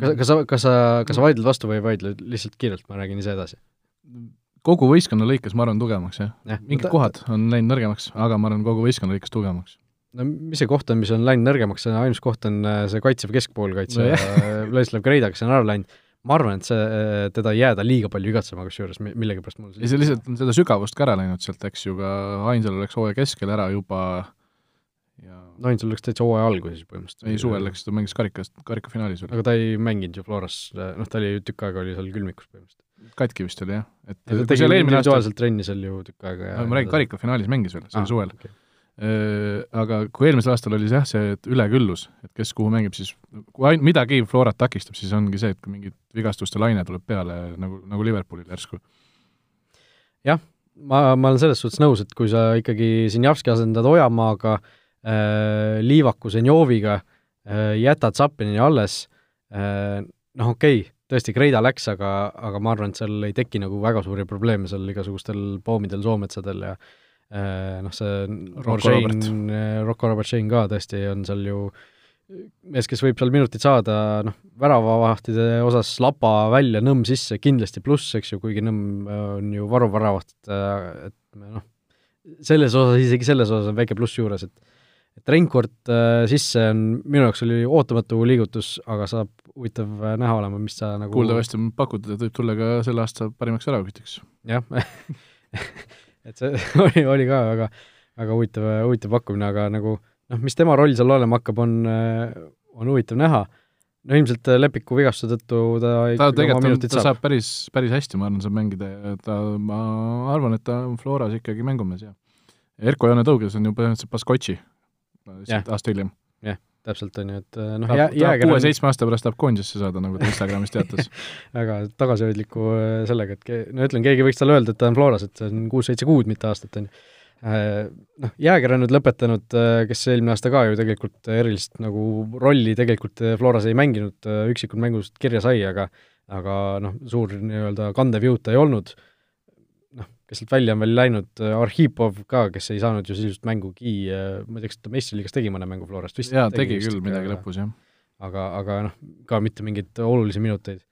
Speaker 2: kas, kas sa, kas sa, kas sa vaidled vastu või ei vaidle, lihtsalt kiirelt, ma räägin ise edasi.
Speaker 3: kogu võistkonna lõikes ma arvan tugevamaks, jah ja.. mingid ta... kohad on läinud nõrgemaks, aga ma arvan kogu võistkonna lõikes tugevamaks.
Speaker 2: no mis see koht on, mis on läinud nõrgemaks, ainus koht on see kaitsev keskpoolkaitse no, <laughs> Vladislav Greida, kes on ära läinud ma arvan, et see, teda ei jääda liiga palju igatsema, kusjuures millegipärast mul
Speaker 3: ei, see lihtsalt on seda sügavust ka ära läinud sealt, eks ju, ka Ainsalu läks hooaja keskel ära juba
Speaker 2: ja no Ainsalu läks täitsa hooaja alguses põhimõtteliselt.
Speaker 3: ei, suvel läks, ta mängis karikas, karikafinaalis veel.
Speaker 2: aga ta ei mänginud ju Floras, noh, ta oli tükk aega oli seal külmikus põhimõtteliselt.
Speaker 3: katki vist oli jah,
Speaker 2: et ja ta tegi individuaalselt aasta... trenni seal ju tükk aega
Speaker 3: ja no, ma räägin, karikafinaalis mängis veel, see oli ah, suvel okay aga kui eelmisel aastal oli jah, see et üleküllus, et kes kuhu mängib, siis kui ain-, midagi Florat takistab, siis ongi see, et kui mingit vigastuste laine tuleb peale, nagu, nagu Liverpoolil järsku.
Speaker 2: jah, ma, ma olen selles suhtes nõus, et kui sa ikkagi Sinjavski asendad Ojamaaga äh,, Liivaku Zenjoviga äh,, jätad Zappini alles äh,, noh, okei okay,, tõesti, Kreida läks, aga, aga ma arvan, et seal ei teki nagu väga suuri probleeme seal igasugustel Poomidel, Soometsadel ja Äh, noh, see Rocco Robert, äh, Rocco Robert Shane ka tõesti on seal ju mees, kes võib seal minutit saada, noh, väravavahtide osas lapa välja, Nõmm sisse, kindlasti pluss, eks ju, kuigi Nõmm on ju varuväravaht, et noh, selles osas, isegi selles osas on väike pluss juures, et et Reinkord äh, sisse on, minu jaoks oli ootamatu liigutus, aga saab huvitav näha olema, mis ta nagu
Speaker 3: kuuldavasti on pakutud, et võib tulla ka selle aasta parimaks väravakütiks.
Speaker 2: jah <laughs> et see <laughs> oli, oli ka väga, väga huvitav, huvitav pakkumine, aga nagu noh, mis tema roll seal olema hakkab, on, on huvitav näha. no ilmselt Lepiku vigastuse tõttu ta
Speaker 3: ta tegelikult, ta saab päris, päris hästi, ma arvan, saab mängida ja ta, ma arvan, et ta on Floras ikkagi mängumees, jah. Erko Jaane Tõuges on ju põhimõtteliselt Baskotši aasta hiljem.
Speaker 2: jah täpselt, on ju, et
Speaker 3: äh, noh, jää-, jääger kuue-seitsme aasta pärast tahab koondisesse saada, nagu ta Instagramis teatas. <laughs>
Speaker 2: Väga tagasihoidliku äh, sellega, et ke-, no ütlen, keegi võiks talle öelda, et ta on Floras, et see on kuus-seitse kuud, mitte aastat, on ju. Äh, noh, Jääger on nüüd lõpetanud, kes eelmine aasta ka ju tegelikult erilist nagu rolli tegelikult Floras ei mänginud, üksikud mängud kirja sai, aga aga noh, suur nii-öelda kandev jõud ta ei olnud kes sealt välja on veel läinud, äh, Arhipov ka, kes ei saanud ju sisuliselt mängugi, äh, ma ei tea, kas ta meistriliigas tegi mõne mängu Florast
Speaker 3: vist? jaa, tegi, tegi küll midagi lõpus, jah.
Speaker 2: aga, aga noh, ka mitte mingeid olulisi minuteid.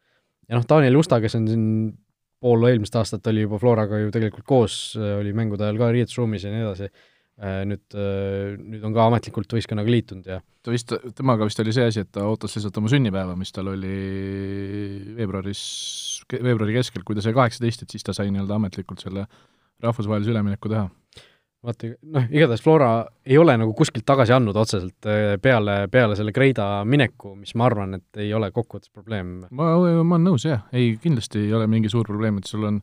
Speaker 2: ja noh, Daniel Justa, kes on siin pool eelmist aastat oli juba Floraga ju tegelikult koos, äh, oli mängude ajal ka riietusruumis ja nii edasi, nüüd, nüüd on ka ametlikult võistkonnaga liitunud ja
Speaker 3: ta vist, temaga vist oli see asi, et ta ootas lihtsalt oma sünnipäeva, mis tal oli veebruaris veebruari keskel, kui ta sai kaheksateist, et siis ta sai nii-öelda ametlikult selle rahvusvahelise ülemineku teha.
Speaker 2: vaata, noh, igatahes Flora ei ole nagu kuskilt tagasi andnud otseselt eh, peale, peale selle Kreida mineku, mis ma arvan, et ei ole kokkuvõttes probleem.
Speaker 3: ma, ma olen nõus, jah, ei, kindlasti ei ole mingi suur probleem, et sul on,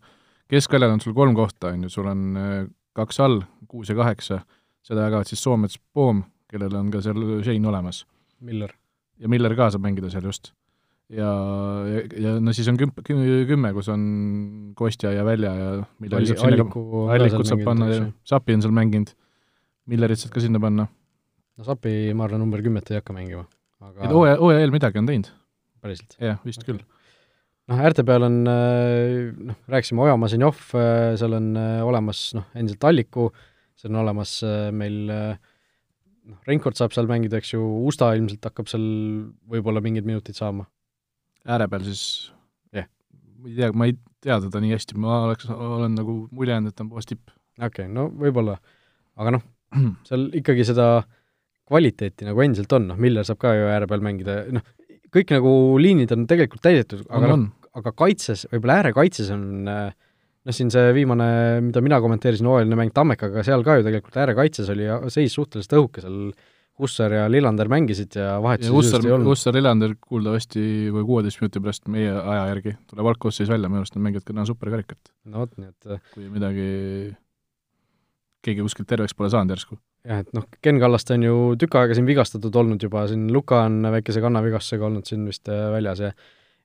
Speaker 3: keskväljal on sul kolm kohta, on ju, sul on eh, kaks all, kuus ja kaheksa, seda jagavad siis Soomets, Poom, kellel on ka seal Shane olemas.
Speaker 2: Miller.
Speaker 3: ja Miller ka saab mängida seal just ja, ja, ja no siis on küm-, kümme, kus on Kostja ja Välja ja Milleri saab sinna ka, Allikut saab panna ja Sapi on seal mänginud, Millerit saad ka sinna panna.
Speaker 2: no Sapi, ma arvan, number kümmet ei hakka mängima,
Speaker 3: aga et hooaja, hooaja eel midagi on teinud.
Speaker 2: päriselt?
Speaker 3: jah, vist okay. küll.
Speaker 2: noh, äärte peal on noh, rääkisime Ojamaa, Zenjov, seal on olemas noh, endiselt Alliku, seal on olemas meil noh, Reinkord saab seal mängida, eks ju, Usta ilmselt hakkab seal võib-olla mingeid minuteid saama
Speaker 3: ääre peal, siis jah. Yeah., ma ei tea, ma ei tea teda nii hästi, ma oleks, olen nagu mulje jäänud, et ta on puhas tipp.
Speaker 2: okei okay,, no võib-olla, aga noh, <clears throat> seal ikkagi seda kvaliteeti nagu endiselt on, noh, Miller saab ka ju ääre peal mängida, noh, kõik nagu liinid on tegelikult täidetud, aga noh, aga kaitses, võib-olla äärekaitses on noh, siin see viimane, mida mina kommenteerisin, hooajaline mäng Tammekaga, seal ka ju tegelikult äärekaitses oli seis suhteliselt õhuke seal Hussar ja Lillander mängisid ja vahetusi
Speaker 3: Hussar, Hussar, Lillander kuuldavasti või kuueteist minuti pärast meie aja järgi tuleb algkoosseis välja, minu arust nad mängivad ka täna superkarikat.
Speaker 2: no vot, nii et äh,
Speaker 3: kui midagi, keegi kuskilt terveks pole saanud järsku.
Speaker 2: jah, et noh, Ken Kallaste on ju tükk aega siin vigastatud olnud juba, siin Luka on väikese kannavigastusega olnud siin vist äh, väljas ja ja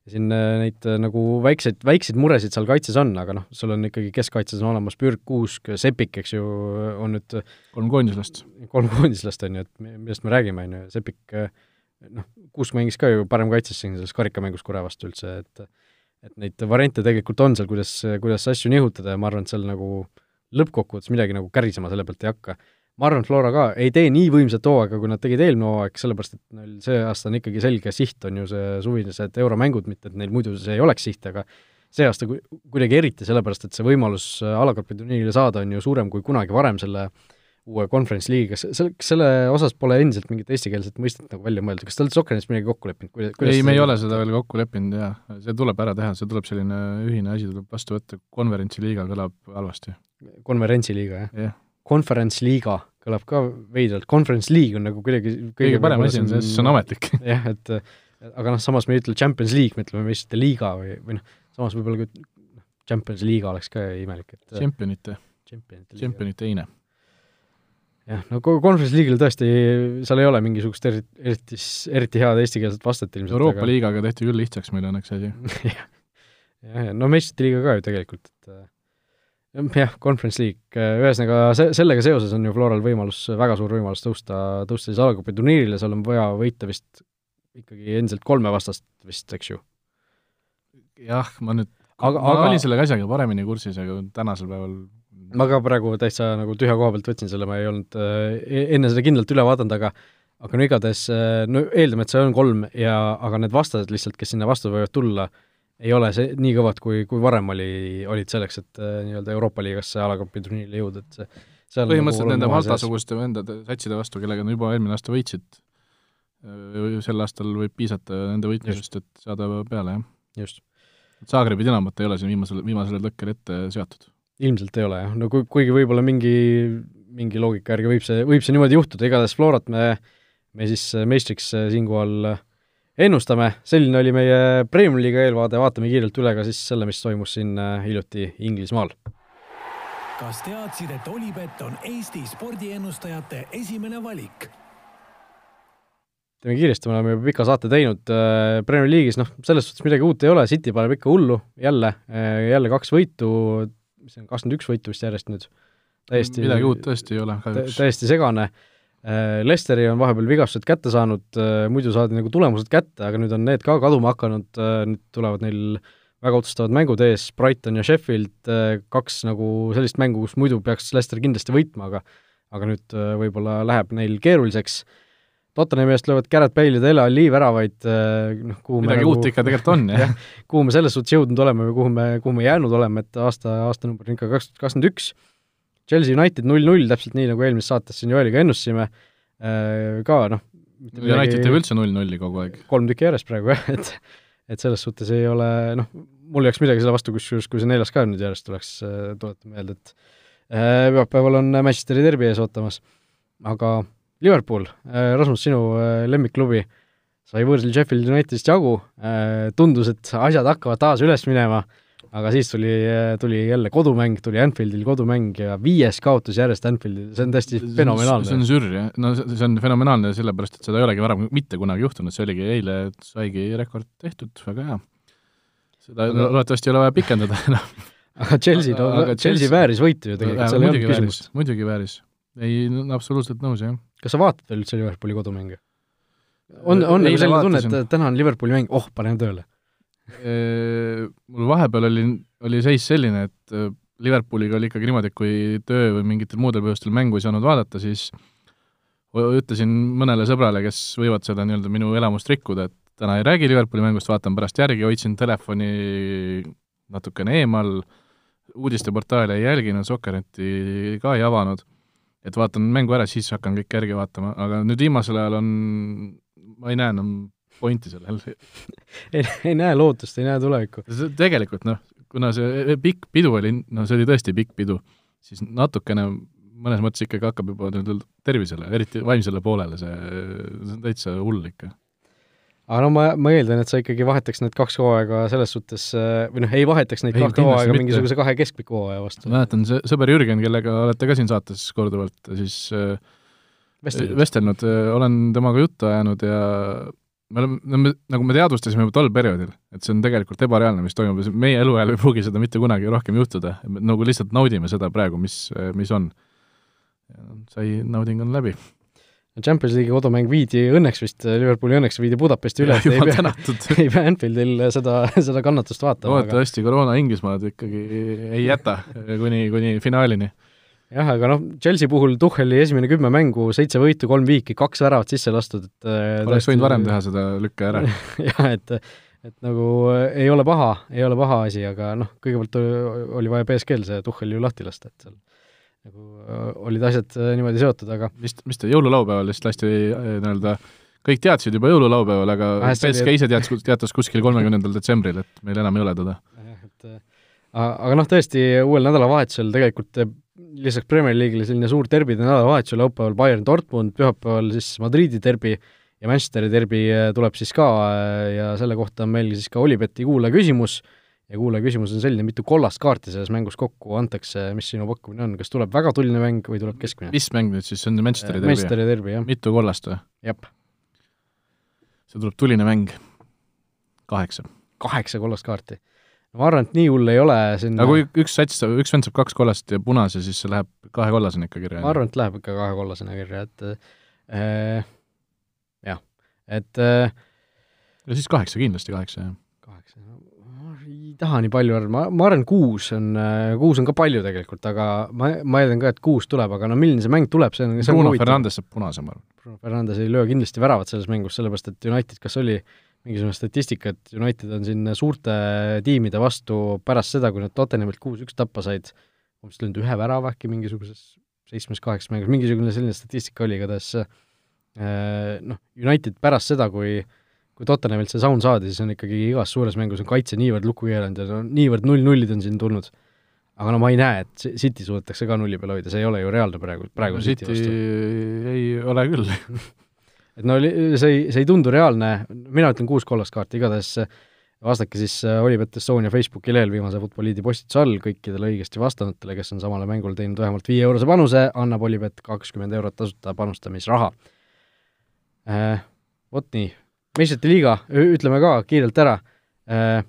Speaker 2: siin äh, neid äh, nagu väikseid, väikseid muresid seal kaitses on, aga noh, sul on ikkagi keskkaitses on olemas Pürk, Kuusk, Sepik, eks ju, on nüüd
Speaker 3: kolm koondislast.
Speaker 2: kolm koondislast, on ju, et millest me räägime, on ju, Sepik noh, Kuusk mängis ka ju parem kaitses siin selles karikamängus Kure vastu üldse, et et neid variante tegelikult on seal, kuidas, kuidas asju nihutada ja ma arvan, et seal nagu lõppkokkuvõttes midagi nagu kärisema selle pealt ei hakka. Ma arvan, Flora ka ei tee nii võimsat hooaega, kui nad tegid eelmine hooaeg, sellepärast et neil see aasta on ikkagi selge siht, on ju see suvilised euromängud, mitte et neil muidu see ei oleks siht, aga see aasta ku-, kuidagi eriti, sellepärast et see võimalus alagrupi turniirile saada on ju suurem kui kunagi varem selle uue conference liigiga, selle, selle osas pole endiselt mingit eestikeelset mõistet nagu välja mõeldud, kas te olete Soccernet's midagi kokku leppinud,
Speaker 3: ei, me ei ole seda veel kokku leppinud jaa, see tuleb ära teha, see tuleb selline ühine asi tuleb vastu võtta, konverentsiliiga kõlab halvasti.
Speaker 2: konverentsiliiga, jah
Speaker 3: yeah.?
Speaker 2: Conference liiga kõlab ka veidralt, Conference League on nagu kuidagi
Speaker 3: kõige parem asi on see, sest see on ametlik. <laughs>
Speaker 2: jah, et aga noh, samas me ei ütle Champions League, me ütleme meistrite liiga või, või noh, samas võib-olla ka noh, Champions liiga oleks ka imelik, et
Speaker 3: tšempionite, tšempionite heine.
Speaker 2: jah, no Conference League'il tõesti, seal ei ole mingisugust eriti, eriti, eriti head eestikeelset vastet ilmselt.
Speaker 3: Euroopa aga... liigaga tehti küll lihtsaks meile õnneks asi <laughs>
Speaker 2: jah, jah, no meistrite liiga ka ju tegelikult, et jah, Conference League, ühesõnaga se-, sellega seoses on ju Floral võimalus, väga suur võimalus tõusta, tõusta siis alagrupi turniirile, seal on vaja võita vist ikkagi endiselt kolme vastast vist, eks ju?
Speaker 3: jah, ma nüüd, aga, ma aga... olin selle asjaga paremini kursis, aga tänasel päeval
Speaker 2: ma ka praegu täitsa nagu tühja koha pealt võtsin selle, ma ei olnud äh, enne seda kindlalt üle vaadanud, aga aga no igatahes, äh, no eeldame, et see on kolm ja aga need vastased lihtsalt, kes sinna vastu võivad tulla, ei ole see nii kõvad, kui, kui varem oli, olid selleks, et äh, nii-öelda Euroopa liigasse alagrupi turniirile jõuda, et see
Speaker 3: põhimõtteliselt nagu nende Malta-suguste vendade satside vastu, kellega nad juba eelmine aasta võitsid, äh, sel aastal võib piisata nende võitlusest, et saada peale,
Speaker 2: jah. just.
Speaker 3: Zagrebi Dinamot ei ole siin viimasel, viimasel hetkel ette seatud?
Speaker 2: ilmselt ei ole jah, no kui, kuigi võib-olla mingi, mingi loogika järgi võib see, võib see niimoodi juhtuda, igatahes Florat me, me siis meistriks siinkohal äh, ennustame, selline oli meie Premiumi liiga eelvaade, vaatame kiirelt üle ka siis selle, mis toimus siin äh, hiljuti Inglismaal.
Speaker 1: kas teadsid, et Olipet on Eesti spordiennustajate esimene valik?
Speaker 2: teeme kiiresti, me oleme juba pika saate teinud, äh, Premier League'is noh, selles suhtes midagi uut ei ole, City paneb ikka hullu, jälle, äh, jälle kaks võitu, mis see on, kakskümmend üks võitu vist järjest nüüd, täiesti
Speaker 3: midagi uut tõesti ei ole
Speaker 2: kahjuks. täiesti segane Lesteri on vahepeal vigastused kätte saanud, äh, muidu saadi nagu tulemused kätte, aga nüüd on need ka kaduma hakanud, äh, nüüd tulevad neil väga otsustavad mängud ees, Brighton ja Sheffield, kaks nagu sellist mängu, kus muidu peaks Lester kindlasti võitma, aga aga nüüd võib-olla läheb neil keeruliseks. Tottenhami eest löövad Garrett Bale ja Dele Alli väravaid, noh, kuhu
Speaker 3: midagi nagu, uut ikka tegelikult on, <laughs> jah ja,.
Speaker 2: kuhu me selles suhtes jõudnud oleme või kuhu me, kuhu me jäänud oleme, et aasta, aastanumber on ikka kaks tuhat kakskümmend üks Chelsea United null-null, täpselt nii, nagu eelmises saates siin Joeliga ennustasime, äh, ka noh
Speaker 3: United teeb üldse null-nulli kogu aeg.
Speaker 2: kolm tükki järjest praegu jah, et et selles suhtes ei ole noh, mul ei oleks midagi selle vastu, kusjuures kui see neljas ka nüüd järjest tuleks, äh, tuletan meelde, et äh, pühapäeval on Manchesteri derbi ees ootamas. aga Liverpool, Rasmus, sinu lemmikklubi, sai võõrsil Sheffield Unitedist jagu, tundus, et asjad hakkavad taas üles minema aga siis tuli, tuli jälle kodumäng, tuli Anfieldil kodumäng ja viies kaotus järjest Anfieldil, see on täiesti fenomenaalne.
Speaker 3: see on sürr, jah, no see on fenomenaalne sellepärast, et seda ei olegi varem mitte kunagi juhtunud, see oligi eile, saigi rekord tehtud, väga hea. seda no, loodetavasti ei ole vaja pikendada <laughs> enam
Speaker 2: aga Chelsea, no aga Chelsea, Chelsea vääris võitu ju tegelikult, seal ei olnud küsimust.
Speaker 3: muidugi vääris, ei no,, absoluutselt nõus, jah.
Speaker 2: kas sa vaatad üldse Liverpooli kodumänge? on, on nagu selline tunne, et täna on Liverpooli mäng, oh, panen tööle
Speaker 3: mul vahepeal oli, oli seis selline, et äh, Liverpooliga oli ikkagi niimoodi, et kui töö või mingitel muudel põhjustel mängu ei saanud vaadata, siis ütlesin mõnele sõbrale, kes võivad seda nii-öelda minu elamust rikkuda, et täna ei räägi Liverpooli mängust, vaatan pärast järgi, hoidsin telefoni natukene eemal, uudisteportaale ei jälginud, Soccerneti ka ei avanud, et vaatan mängu ära, siis hakkan kõike järgi vaatama, aga nüüd viimasel ajal on, ma ei näe enam pointi sellel <laughs>
Speaker 2: ei, ei näe lootust, ei näe tulevikku.
Speaker 3: tegelikult noh, kuna see pikk pidu oli, no see oli tõesti pikk pidu, siis natukene mõnes mõttes ikkagi hakkab juba nii-öelda tervisele, eriti vaimsele poolele see, see on täitsa hull ikka.
Speaker 2: aga no ma, ma eeldan, et sa ikkagi vahetaks need kaks hooaega selles suhtes, või noh, ei vahetaks neid ei, kahte hooaega mingisuguse kahe keskpika hooaja vastu.
Speaker 3: mäletan, see sõber Jürgen, kellega olete ka siin saates korduvalt siis äh, vestelnud, vestelnud, olen temaga juttu ajanud ja me oleme, nagu me teadvustasime juba tol perioodil, et see on tegelikult ebareaalne, mis toimub ja meie eluajal ei pruugi seda mitte kunagi rohkem juhtuda, nagu lihtsalt naudime seda praegu, mis, mis on. sai, nauding on läbi.
Speaker 2: Champions League'i kodumäng viidi õnneks vist, Liverpooli õnneks viidi Budapesti üle, et ei pea, <laughs> ei pea Anfieldil seda, seda kannatust vaatama.
Speaker 3: loodetavasti aga... koroona Inglismaad ikkagi ei jäta kuni, kuni finaalini
Speaker 2: jah, aga noh, Chelsea puhul Tuhheli esimene kümme mängu, seitse võitu, kolm viiki, kaks väravat sisse lastud, et
Speaker 3: äh, oleks võinud varem teha seda lükke ära <laughs>
Speaker 2: jah, et et nagu äh, ei ole paha, ei ole paha asi, aga noh, kõigepealt oli vaja BSG-l see Tuhhel ju lahti lasta, et seal nagu äh, olid asjad niimoodi seotud, aga
Speaker 3: mis, mis ta jõululaupäeval vist lasti nii-öelda kõik teadsid juba jõululaupäeval, aga BSG ise teadis, teatas kuskil kolmekümnendal detsembril, et meil enam ei ole teda.
Speaker 2: et aga noh, tõesti uuel nädalavahetusel tegelikult lisaks Premier League'ile selline suur derbide nädalavahetus, laupäeval Bayern Dortmund, pühapäeval siis Madridi derbi ja Manchesteri derbi äh, tuleb siis ka äh, ja selle kohta on meil siis ka Olibeti kuulaja küsimus ja kuulaja küsimus on selline, mitu kollast kaarti selles mängus kokku antakse, mis sinu pakkumine on, kas tuleb väga tuline mäng või tuleb keskmine?
Speaker 3: mis mäng nüüd siis, see on Manchesteri derbi?
Speaker 2: Manchesteri derbi, jah.
Speaker 3: mitu kollast või?
Speaker 2: jah.
Speaker 3: see tuleb tuline mäng, kaheksa.
Speaker 2: kaheksa kollast kaarti ma arvan, et nii hull ei ole sinna
Speaker 3: aga kui üks sats, üks vend saab kaks kollast ja punase, siis see läheb kahe kollasena ikka kirja?
Speaker 2: ma arvan, et läheb ikka kahe kollasena kirja, et äh, jah, et äh,
Speaker 3: ja siis kaheksa, kindlasti kaheksa, jah.
Speaker 2: kaheksa, ma ei taha nii palju arvata, ma, ma arvan, kuus on, äh, kuus on ka palju tegelikult, aga ma, ma eeldan ka, et kuus tuleb, aga no milline see mäng tuleb, see on
Speaker 3: Bruno Fernandes saab punase, ma arvan.
Speaker 2: Bruno Fernandes ei löö kindlasti väravat selles mängus, sellepärast et United kas oli äh, mingisugune statistika, et United on siin suurte tiimide vastu pärast seda, kui nad Tottenhamilt kuus-üks tappa said, umbes löönud ühe värava äkki mingisuguses seitsmes-kaheksas mängus, mingisugune selline statistika oli igatahes äh, noh, United pärast seda, kui kui Tottenhamilt see sound saadi, siis on ikkagi igas suures mängus on kaitse niivõrd lukku keeranud ja no niivõrd null-nullid on siin tulnud. aga no ma ei näe, et City suudetakse ka nulli peal hoida, see ei ole ju reaalne praegu, praegu
Speaker 3: no, City, City ei ole küll <laughs>
Speaker 2: et no see ei, see ei tundu reaalne, mina ütlen kuus kollast kaarti, igatahes vastake siis äh, Olipet Estonia Facebooki lehel viimase Futboliidi postituse all kõikidele õigesti vastanutele, kes on samale mängule teinud vähemalt viieeurose panuse, annab Olipet kakskümmend eurot tasuta panustamisraha. Äh,. Vot nii, meistrite liiga, ütleme ka kiirelt ära. Äh,,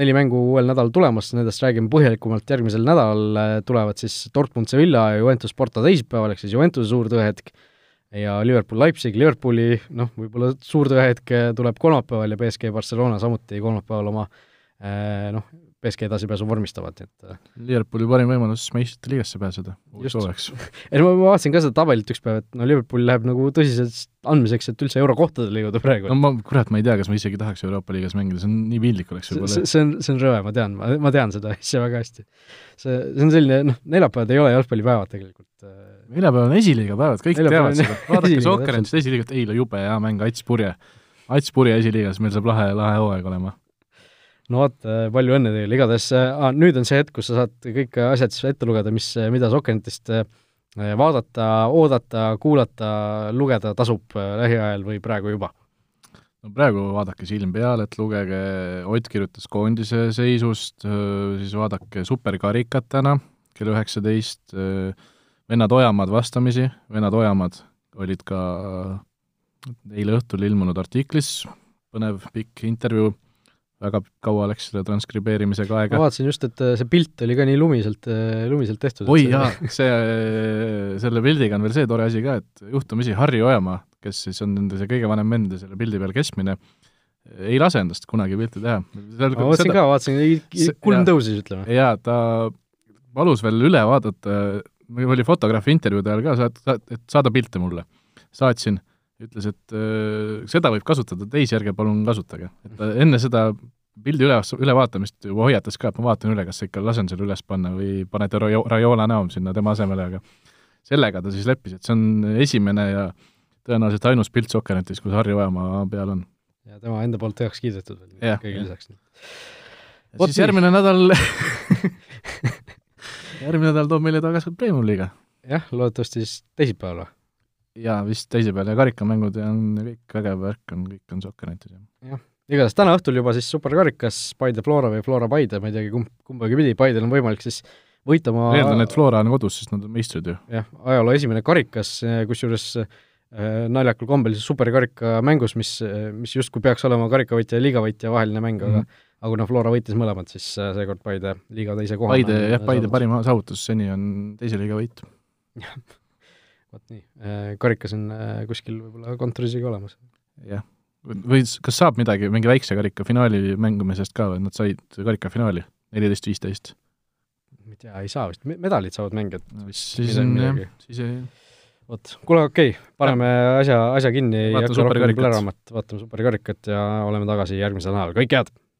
Speaker 2: neli mängu uuel nädalal tulemas, nendest räägime põhjalikumalt. Järgmisel nädalal, äh, tulevad siis Dortmund Sevilla ja Juventus Porto teisipäeval, ehk siis Juventuse suur tõehetk, ja Liverpool-Leipzig, Liverpooli noh, võib-olla suur tõehetk tuleb kolmapäeval ja BSG Barcelona samuti kolmapäeval oma eh, noh, BSG edasipääsu vormistavad, et
Speaker 3: äh, Liverpooli parim võimalus meistrite liigasse pääseda hooajaks. <laughs>
Speaker 2: ei no ma vaatasin ka seda tabelit üks päev, et no Liverpool läheb nagu tõsiselt andmiseks, et üldse eurokohtadele jõuda praegu.
Speaker 3: no ma, kurat, ma ei tea, kas ma isegi tahaks Euroopa liigas mängida, see on nii piinlik oleks
Speaker 2: võib-olla. see on, see on rõve, ma tean, ma, ma tean seda asja väga hästi. see, see on selline, noh, neljapäevad ei ole jalgpallipäevad tegelikult.
Speaker 3: Äh, neljapäev on esiliiga päevad, kõik teavad seda, <laughs> vaadake Sokkerentist esiliigat, eile jube hea mäng, Ats Purje. Ats Purje esiliigas, meil saab lahe, lahe hooaeg olema
Speaker 2: no vot, äh, palju õnne teile, igatahes ah, nüüd on see hetk, kus sa saad kõik asjad siis ette lugeda, mis, mida Sokkernetist äh, vaadata, oodata, kuulata, lugeda tasub lähiajal või praegu juba?
Speaker 3: no praegu vaadake silm peal, et lugege, Ott kirjutas koondise seisust, siis vaadake superkarikat täna kell üheksateist, vennad Ojamaad vastamisi, vennad Ojamaad olid ka eile õhtul ilmunud artiklis, põnev pikk intervjuu väga kaua läks selle transkribeerimisega aega.
Speaker 2: ma vaatasin just, et äh, see pilt oli ka nii lumiselt, äh, lumiselt tehtud.
Speaker 3: oi jaa, see, äh, selle pildiga on veel see tore asi ka, et juhtumisi Harri Ojamaa, kes siis on nende see kõige vanem vend ja selle pildi peal keskmine, ei lase endast kunagi pilti teha.
Speaker 2: ma vaatasin seda, ka, vaatasin, kulm tõusis, ütleme.
Speaker 3: jaa, ta palus veel üle vaadata, oli fotograafi intervjuude ajal ka, saad, et saada pilte mulle. saatsin ütles, et äh, seda võib kasutada, teisi ärge palun kasutage. et ta enne seda pildi üle, ülevaatamist juba hoiatas ka, et ma vaatan üle, kas ikka lasen selle üles panna või panete Rajo-, Rajola näo sinna tema asemele, aga sellega ta siis leppis, et see on esimene ja tõenäoliselt ainus pilt Sokkernetis, kus Harri Ojamaa peal on.
Speaker 2: ja tema enda poolt heaks kiidetud veel kõige lisaks.
Speaker 3: siis järgmine nädal <laughs> järgmine nädal toob meile tagasi Premium-liiga.
Speaker 2: jah, loodetavasti siis teisipäeval või?
Speaker 3: jaa, vist teisipäeval ja karikamängud ja on kõik vägev värk on, kõik on Sokkernettis, jah.
Speaker 2: igatahes täna õhtul juba siis superkarikas Paide Flora või Flora Paide, ma ei teagi, kumb, kumbagi pidi, Paidel on võimalik siis võita oma
Speaker 3: eeldan, et Flora on kodus, sest nad on meistrid ju.
Speaker 2: jah, ajaloo esimene karikas, kusjuures äh, naljakal kombel siis superkarika mängus, mis, mis justkui peaks olema karikavõitja ja liigavõitja vaheline mäng mm, -hmm. Aga kuna Flora võitis mõlemad, siis äh, seekord Paide liiga teise koha
Speaker 3: Paide, jah, Paide parim saavutus seni on teise liiga võit.
Speaker 2: jah <laughs> vot nii, äh, karikas on äh, kuskil võib-olla kontoris isegi olemas.
Speaker 3: jah, või kas saab midagi mingi väikse karika finaali mängimisest ka või, nad said karika finaali, neliteist, viisteist?
Speaker 2: ma ei tea, ei saa vist, medalid saavad mängijad
Speaker 3: vist. siis on jah, siis ei
Speaker 2: vot, kuule, okei okay,, paneme ja. asja, asja kinni, ei hakka rohkem plärama, et vaatame superkarikat ja oleme tagasi järgmisel nädalal, kõike head!